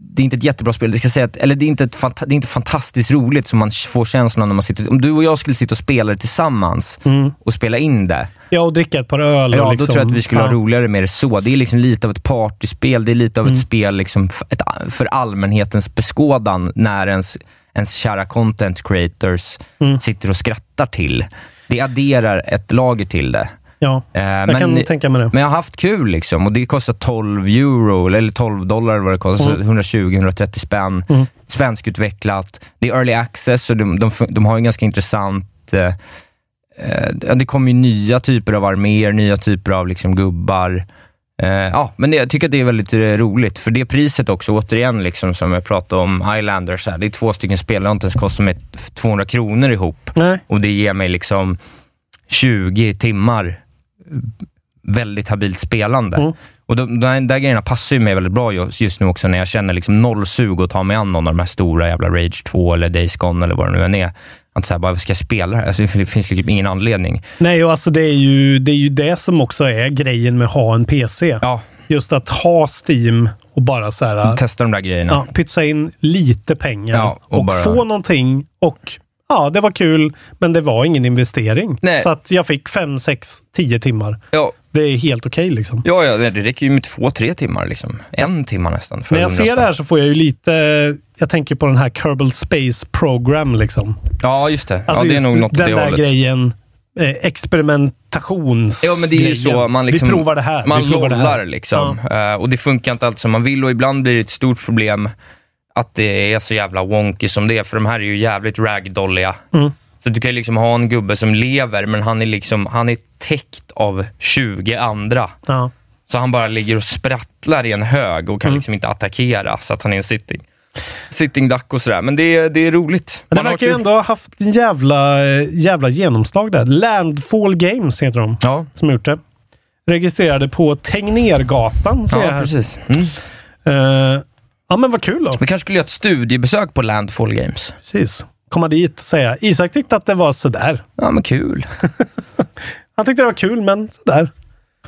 Det är inte ett jättebra spel. Det ska säga att, eller det är, inte fanta- det är inte fantastiskt roligt som man får känslan när man sitter... Om du och jag skulle sitta och spela det tillsammans Mm. och spela in det. Ja, och dricka ett par öl. Ja, och då liksom, tror jag att vi skulle ja. ha roligare med det så. Det är liksom lite av ett partyspel. Det är lite av Mm. ett spel liksom f- ett, för allmänhetens beskådan när ens, ens kära content creators Mm. sitter och skrattar till. Det adderar ett lager till det. Ja, Eh, jag kan tänka mig det. men jag har haft kul liksom och det kostar 12 euro, eller 12 dollar eller vad det kostar, Mm. 120-130 spänn. Mm. Svenskutvecklat. Det är early access och de, de, de har en ganska intressant... Eh, eh, det kommer ju nya typer av arméer, nya typer av liksom gubbar. Eh, ja, men det, jag tycker att det är väldigt eh, roligt, för det priset också, återigen, liksom, som jag pratade om, Highlanders, här, det är två stycken spel, det har inte ens kostat mig 200 kronor ihop. Nej. Och det ger mig liksom 20 timmar väldigt habilt spelande. Mm. Och de, de där grejerna passar ju mig väldigt bra just, just nu också, när jag känner liksom noll sug att ta mig an någon av de här stora jävla Rage 2 eller Days Gone eller vad det nu än är. Att säga bara, ska jag spela det här? Alltså, det finns liksom ingen anledning. Nej, och alltså det är, ju, det är ju det som också är grejen med att ha en PC. Ja. Just att ha Steam och bara så här, Testa de där grejerna. ja, pytsa in lite pengar Ja, och och, bara- få någonting. Och ja, det var kul, men det var ingen investering. Nej. Så att jag fick fem, sex, tio timmar. Ja. Det är helt okej liksom. Ja, ja, det räcker ju med två, tre timmar. Liksom. En timme nästan. När jag 100 ser det här så får jag ju lite... Jag tänker på den här Kerbal Space Program liksom. Ja, just det. Alltså ja, det är just nog något den det där hållet. grejen. Eh, experimentations... Ja, men det är ju så. Man, liksom, vi provar det här. man lollar liksom. Eh, och det funkar inte alltid som man vill och ibland blir det ett stort problem att det är så jävla wonky som det är, för de här är ju jävligt ragdolliga. Mm. Så du kan ju liksom ha en gubbe som lever, men han är liksom, han är täckt av 20 andra. Ja. Så han bara ligger och sprattlar i en hög och kan Mm. liksom inte attackera, så att han är en sitting, sitting duck och sådär. Men det, är- det är roligt. Men det verkar ju ändå ha haft en jävla, eh, jävla genomslag där. Landfall Games heter de, Ja, som gjort det. Registrerade på Tegnérgatan, ser jag ja här. precis. Mm. Eh, ja, men vad kul då. Vi kanske skulle göra ett studiebesök på Landfall Games. Precis. Komma dit och säga. Isak tyckte att det var sådär. Ja, men kul. Han tyckte det var kul, men sådär.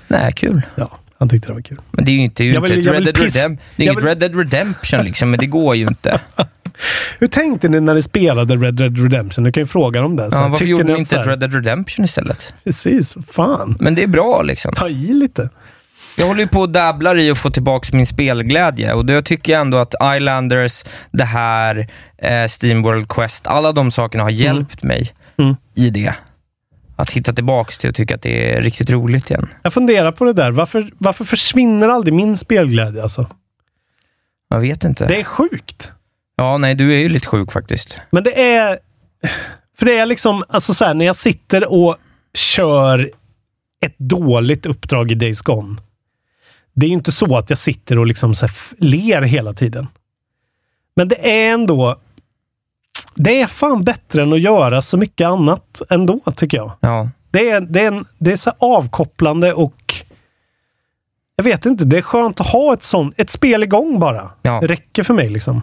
Nej, kul. Ja, han tyckte det var kul. Men det är ju inte, ju Jag vill- Red Dead, piss- Redem- det är jag inget vill- Red Dead Redemption liksom, men det går ju inte. Hur tänkte ni när ni spelade Red Dead Redemption? Du kan ju fråga dem det. Ja, varför tyckte gjorde ni inte Red Dead Redemption istället? Precis, fan. Men det är bra liksom. Ta i lite. Jag håller ju på och dabblar i att få tillbaka min spelglädje och då tycker jag ändå att Islanders, det här, eh, Steam World Quest, alla de sakerna har hjälpt mig Mm. i det. Att hitta tillbaks till att tycka att det är riktigt roligt igen. Jag funderar på det där. Varför, varför försvinner aldrig min spelglädje? Alltså? Jag vet inte. Det är sjukt. Ja, nej, du är ju lite sjuk faktiskt. Men det är... För det är liksom, alltså så här, när jag sitter och kör ett dåligt uppdrag i Days Gone. Det är inte så att jag sitter och liksom så ler hela tiden. Men det är ändå... Det är fan bättre än att göra så mycket annat ändå, tycker jag. Ja. Det är, det är, en, det är så avkopplande och... Jag vet inte, det är skönt att ha ett sånt, ett spel igång bara. Ja. Det räcker för mig liksom.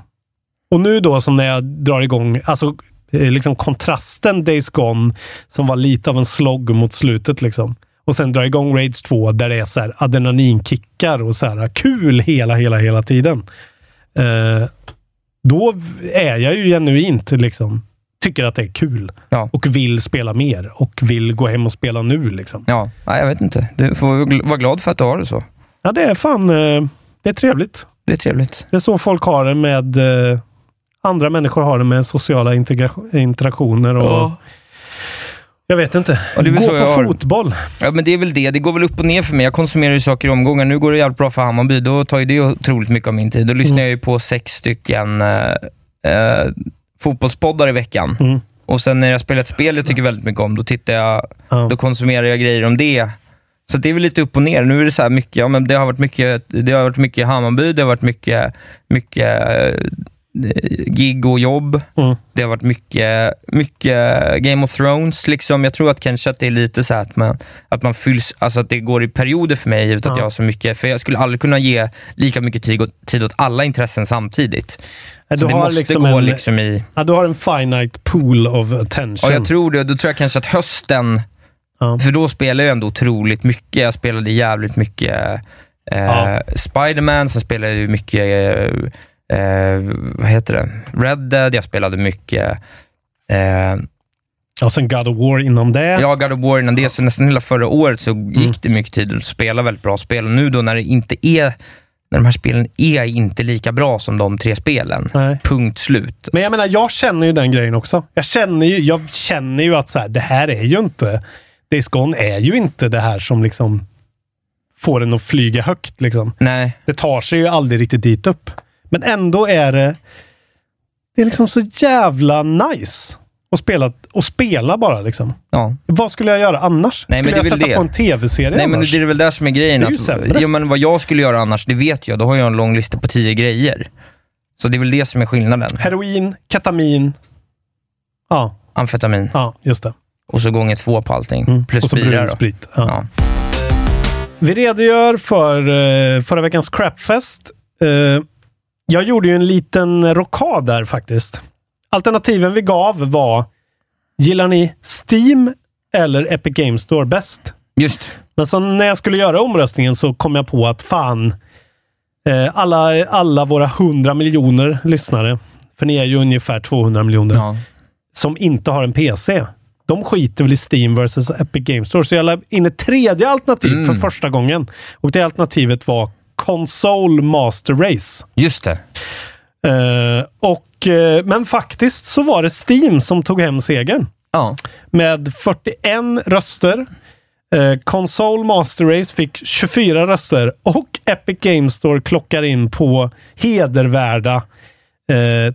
Och nu då som när jag drar igång, alltså eh, liksom kontrasten Days Gone som var lite av en slog mot slutet liksom. Och sen drar igång Rage 2 där det är så här adrenalinkickar och så här kul hela, hela, hela tiden. Eh, då är jag ju genuint liksom tycker att det är kul Ja. och vill spela mer och vill gå hem och spela nu liksom. Ja, nej, jag vet inte. Du får vara glad för att du har det så. Ja, det är fan, eh, det är trevligt. Det är trevligt. Det är så folk har det med eh, andra människor har det med sociala integra- interaktioner och Ja. Jag vet inte. Ja, Gå på jag fotboll. Ja, men det är väl det. Det går väl upp och ner för mig. Jag konsumerar ju saker i omgångar. Nu går det jävligt bra för Hammarby. Då tar ju det otroligt mycket av min tid. Då lyssnar Mm. jag ju på sex stycken eh, eh, fotbollspoddar i veckan. Mm. Och sen när jag spelar ett spel jag tycker väldigt mycket om, då tittar jag, Ja. då konsumerar jag grejer om det. Så det är väl lite upp och ner. Nu är det så här mycket, ja men det har varit mycket, det har varit mycket Hammarby, det har varit mycket, mycket eh, gig och jobb. Det har varit mycket, mycket Game of Thrones. Liksom. Jag tror att kanske att det är lite så att man, att man fylls, alltså att det går i perioder för mig, givet att Ja. jag har så mycket. För jag skulle aldrig kunna ge lika mycket tid åt, tid åt alla intressen samtidigt. Nej, Så du det har måste liksom gå en- liksom i... Ja, du har en finite pool of attention. Ja, jag tror det. Då tror jag kanske att hösten, för då spelar jag ändå otroligt mycket. Jag spelade jävligt mycket eh. Spiderman, sen spelade jag ju mycket, eh, eh, vad heter det, Red Dead, jag spelade mycket eh, Och sen God of War inom det. Ja, God of War innan det, så nästan hela förra året så gick det mycket tid att spela väldigt bra spel. Och nu då när det inte är, när de här spelen är inte lika bra som de tre spelen. Nej. Punkt slut. Men jag menar, jag känner ju den grejen också. Jag känner ju, jag känner ju att så här, det här är ju inte... Days Gone är ju inte det här som liksom får en att flyga högt. Liksom. Nej. Det tar sig ju aldrig riktigt dit upp. Men ändå är det... Det är liksom så jävla nice att spela, att spela bara. Liksom. Ja. Vad skulle jag göra annars? Nej, men skulle det är jag sätta det. på en tv-serie Nej, men annars? det är väl det som är grejen. Det är ju att, sämre. ja, men vad jag skulle göra annars, det vet jag. Då har jag en lång lista på tio grejer. Så det är väl det som är skillnaden. Heroin, ketamin. Ja. Amfetamin. Ja, just det. Och så gånger två på allting. Plus Mm. och så bira sprit. Ja. Vi redogör för eh, förra veckans crapfest. Eh, jag gjorde ju en liten rockad där faktiskt. Alternativen vi gav var, gillar ni Steam eller Epic Games Store bäst? Just. Men så när jag skulle göra omröstningen så kom jag på att fan, eh, alla, alla våra 100 miljoner lyssnare, för ni är ju ungefär 200 miljoner, som inte har en PC. De skiter väl i Steam versus Epic Games Store. Så jag la in ett tredje alternativ Mm. för första gången. Och det alternativet var Console Master Race. Just det. Eh, och, eh, men faktiskt så var det Steam som tog hem segern. Ja. Med 41 röster. Eh, Console Master Race fick 24 röster och Epic Games Store klockar in på hedervärda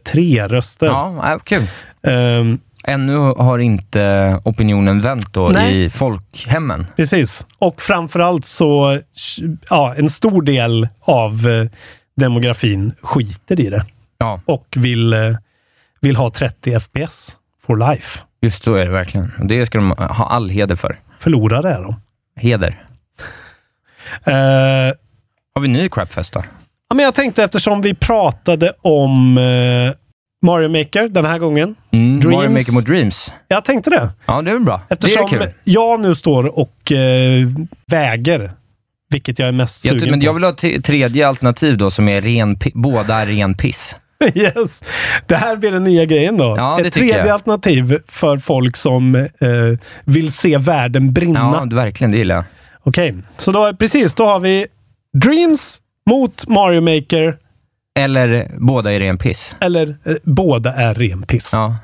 tre röster. Ja, ja, kul. Ännu har inte opinionen vänt då Nej. i folkhemmen. Precis. Och framförallt så, ja, en stor del av eh, demografin skiter i det. Ja. Och vill, eh, vill ha 30 FPS for life. Just så är det verkligen. Och det ska de ha all heder för. Förlorare är de. Heder. Eh, Har vi ny crapfest då? ja, men jag tänkte eftersom vi pratade om eh, Mario Maker den här gången. Mm, Dreams. Mario Maker mot Dreams. Jag tänkte det. Ja, det är väl bra. Eftersom det är kul. jag nu står och eh, väger vilket jag är mest Jag, sugen men på. jag vill ha ett tredje alternativ då som är ren, båda är ren piss. yes. Det här blir den nya grejen då. Ja, Ett tredje jag. alternativ för folk som eh, vill se världen brinna. Ja, verkligen. Det gillar jag. Okej, så då, precis, då har vi Dreams mot Mario Maker. Eller båda är ren piss. Eller eh, båda är ren piss. Ja,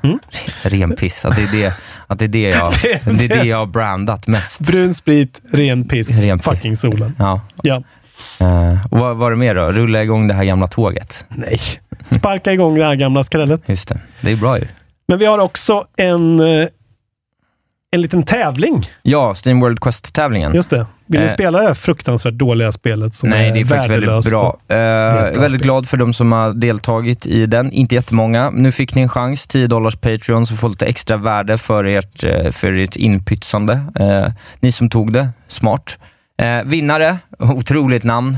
ren piss. Att det är det, att det, är det, jag, Det- det, är det jag har brandat mest. Brun sprit, ren piss, Ren piss. fucking solen. Ja. Ja. Eh, och vad var det mer då? Rulla igång det här gamla tåget. Nej. Sparka igång det här gamla skrället. Just det. Det är bra ju. Men vi har också en, eh, en liten tävling. Ja, Steam World Quest-tävlingen. Just det. Vill ni Eh, spela det här fruktansvärt dåliga spelet som Nej, är det är faktiskt väldigt bra. Eh, bra väldigt spel. glad för de som har deltagit i den. Inte jättemånga. Nu fick ni en chans, 10 dollars Patreon, så får lite extra värde för ert, eh, för ert inpytsande. Eh, ni som tog det, smart. Vinnare, otroligt namn.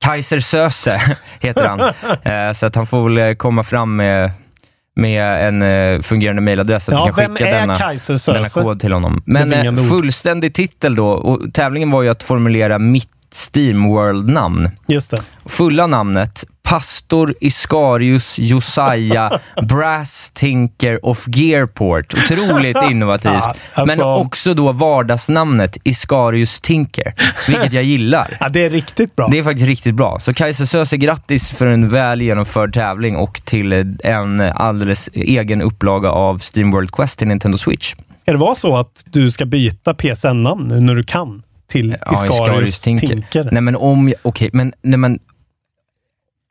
Kaiser Söse heter han. så att han får väl komma fram med, med en eh, fungerande mailadress så att Ja, vi kan skicka denna, denna kod till honom. Men eh, fullständig titel då, och tävlingen var ju att formulera mitt Steam World-namn. Just det. Fulla namnet, Pastor Iskarius Josiah Brass Tinker of Gearport. Otroligt innovativt. Ja, alltså- Men också då vardagsnamnet Iskarius Tinker, vilket jag gillar. Ja, det är riktigt bra. Det är faktiskt riktigt bra. Så Kajsa Söze, grattis för en väl genomförd tävling och till en alldeles egen upplaga av Steam World Quest till Nintendo Switch. Ska det vara så att du ska byta PSN-namn nu när du kan till Iskarius Tinker? Nej men om, jag- okej, men, nej men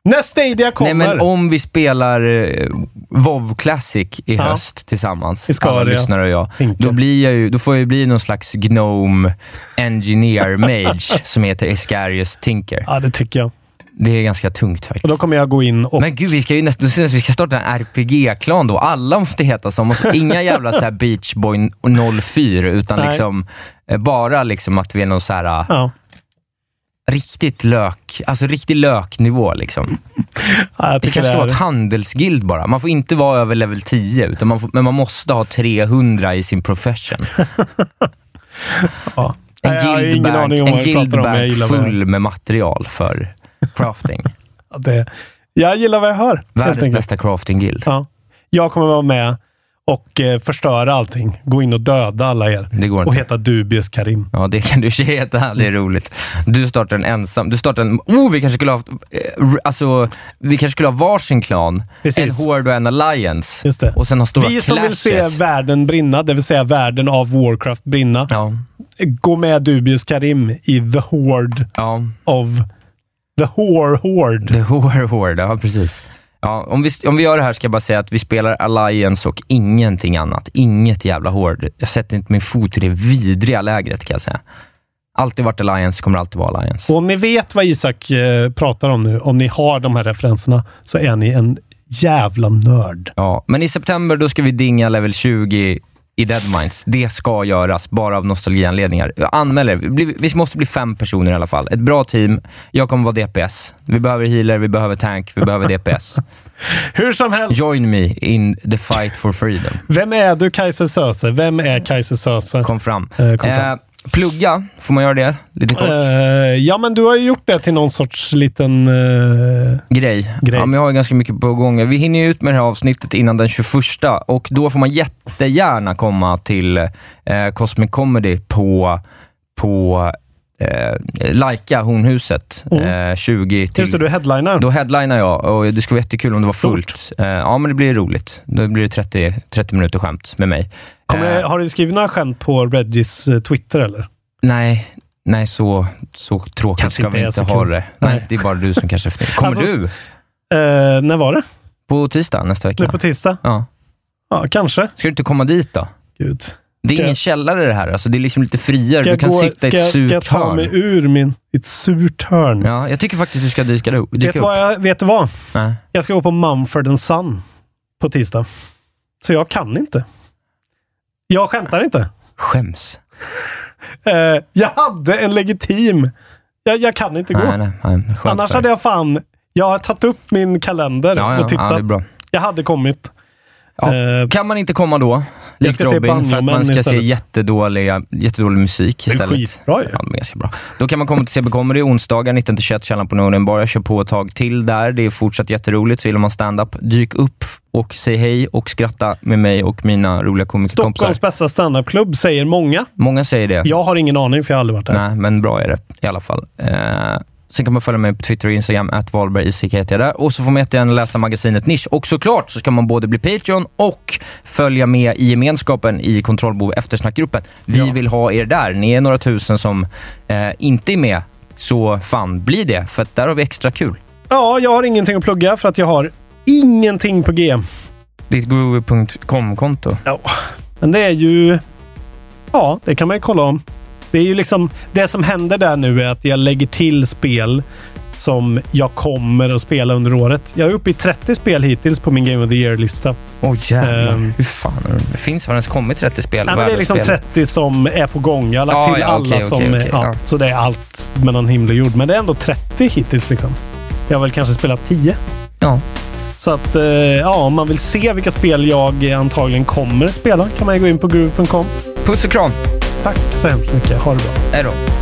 När Stadia kommer! Nej, men om vi spelar eh, WoW Classic i Ja. höst tillsammans, Iskarius alla lyssnare och jag, då, blir jag ju, då får jag ju bli någon slags Gnome Engineer Mage som heter Iskarius Tinker. Ja, det tycker jag. Det är ganska tungt faktiskt. Och då kommer jag gå in och... Men gud, vi ska ju nästan, vi ska starta en RPG-klan då. Alla måste heta så. Måste, inga jävla så här Beach Boy 04, utan Nej. liksom eh, bara liksom att vi är någon så här Ja. Riktigt lök, alltså riktig löknivå liksom. Ja, Det kanske ska vara ett handelsguild bara. Man får inte vara över level 10, utan man får, men man måste ha 300 i sin profession. Ja. En guildbank, en guildbank full med material för crafting. Ja, det, jag gillar vad jag hör. Världens bästa crafting-guild. Ja. Jag kommer vara med och eh, förstöra allting. Gå in och döda alla er. Det går och inte. heta Dubious Karim. Ja, det kan du heta. Det är roligt. Du startar en ensam. Du startar en... Oh, vi kanske skulle ha... eh, Alltså, vi kanske skulle ha varsin klan. Precis. En Horde och en Alliance. Just det. Och sen ha stora Vi som vill se världen brinna, det vill säga världen av Warcraft brinna. Ja. Gå med Dubious Karim i The Horde Ja. of... The Whore Horde. The Horde Horde, ja precis. Ja, om, vi, om vi gör det här ska jag bara säga att vi spelar Alliance och ingenting annat. Inget jävla Horde. Jag sätter inte min fot i det vidriga lägret kan jag säga. Alltid varit Alliance, kommer alltid vara Alliance. Och om ni vet vad Isak eh, pratar om nu, om ni har de här referenserna, så är ni en jävla nörd. Ja, men i september då ska vi dinga level 20 i Deadminds. Det ska göras, bara av nostalgianledningar. Anmäl er. Vi måste bli fem personer i alla fall. Ett bra team. Jag kommer vara DPS. Vi behöver healer, vi behöver tank, vi behöver DPS. Hur som helst. Join me in the fight for freedom. Vem är du Kaiser Söze? Vem är Kaiser Söze? Kom fram. Eh, kom fram. Eh, plugga, får man göra det? Lite kort? Eh, ja, men du har ju gjort det till någon sorts liten... eh, Grej. Grej. Ja, men jag har ju ganska mycket på gång. Vi hinner ju ut med det här avsnittet innan den 21 och då får man jättegärna komma till eh, Cosmic Comedy på, på eh, Laika, Hornhuset, Mm. eh, 20 till... Just det, du headlinar. Då headlinar jag och det skulle vara jättekul om det var fullt. Eh, ja, men det blir roligt. Då blir det 30, 30 minuter skämt med mig. Kommer, Eh, har du skrivit några skämt på Regis eh, Twitter eller? nej, nej så, så tråkigt Kanske ska inte vi inte ha det. Nej, Nej. det är bara du som kanske... Kommer Alltså, du? Eh, när var det? På tisdag nästa Det är vecka? på tisdag? Ja. Ja, kanske. Ska du inte komma dit då? Gud. Det är Ska ingen jag- källare det här. Alltså, det är liksom lite friare. Du kan gå, sitta i ett jag- ska jag surt ta mig hörn. ur min, ett surt hörn? Ja, jag tycker faktiskt du ska dyka, dyka vet, upp. vad jag, vet du vad? Nej. Jag ska gå på Mumford Son på tisdag. Så jag kan inte. Jag skämtar inte. Skäms. Eh, jag hade en legitim... Jag, jag kan inte gå. Nej, nej, Annars hade jag fan... Jag har tagit upp min kalender Ja, ja, och tittat. ja, det är bra. Jag hade kommit. Ja. Eh, Kan man inte komma då, likt se Robin, för att man ska se istället. jättedåliga, jättedålig musik Det är istället. skitbra ju. Ja, de är ganska bra. Då kan man komma till CB Comedy onsdagar 19-21, Källaren på Norden Bar. Jag kör på ett tag till där. Det är fortsatt jätteroligt. Så gillar man stand-up, dyk upp och säg hej och skratta med mig och mina roliga komikerkompisar. Stockholms bästa standupklubb säger många. Många säger det. Jag har ingen aning för jag har aldrig varit där. Nej, men bra är det i alla fall. Eh, sen kan man följa mig på Twitter och Instagram, att Wahlberg ICK heter jag där. Och så får man jättegärna läsa magasinet Nisch. Och såklart så ska man både bli Patreon och följa med i gemenskapen i Kontrollbehov eftersnackgruppen. Vi Ja. vill ha er där. Ni är några tusen som eh, inte är med, så fan bli det, för där har vi extra kul. Ja, jag har ingenting att plugga för att jag har ingenting på G. Ditt groovy.com-konto. Ja, men det är ju... Ja, det kan man ju kolla om. Det är ju liksom... Det som händer där nu är att jag lägger till spel som jag kommer att spela under året. Jag är uppe i 30 spel hittills på min Game of the Year-lista. Åh jävlar. Ehm. Hur fan det finns? Har det ens kommit 30 spel? Nej, men det är liksom Världsspel? 30 som är på gång. Jag har lagt Ja, till ja, alla okej, som... okej, okej, ja, ja. Så det är allt mellan himmel och jord. Men det är ändå 30 hittills liksom. Jag har väl kanske spelat 10. Ja. Så att, eh, ja, om man vill se vilka spel jag antagligen kommer spela kan man gå in på groove.com. Puss och kram! Tack så hemskt mycket. Ha det bra. Hej då!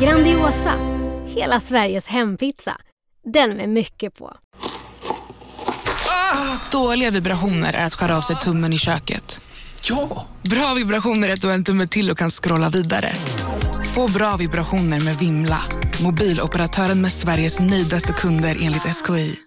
Grandiosa, hela Sveriges hempizza. Den med mycket på. Dåliga vibrationer är att skära av sig tummen i köket. Ja! Bra vibrationer är att du har en tumme till och kan scrolla vidare. Få bra vibrationer med Vimla. Mobiloperatören med Sveriges nöjdaste kunder enligt SKI.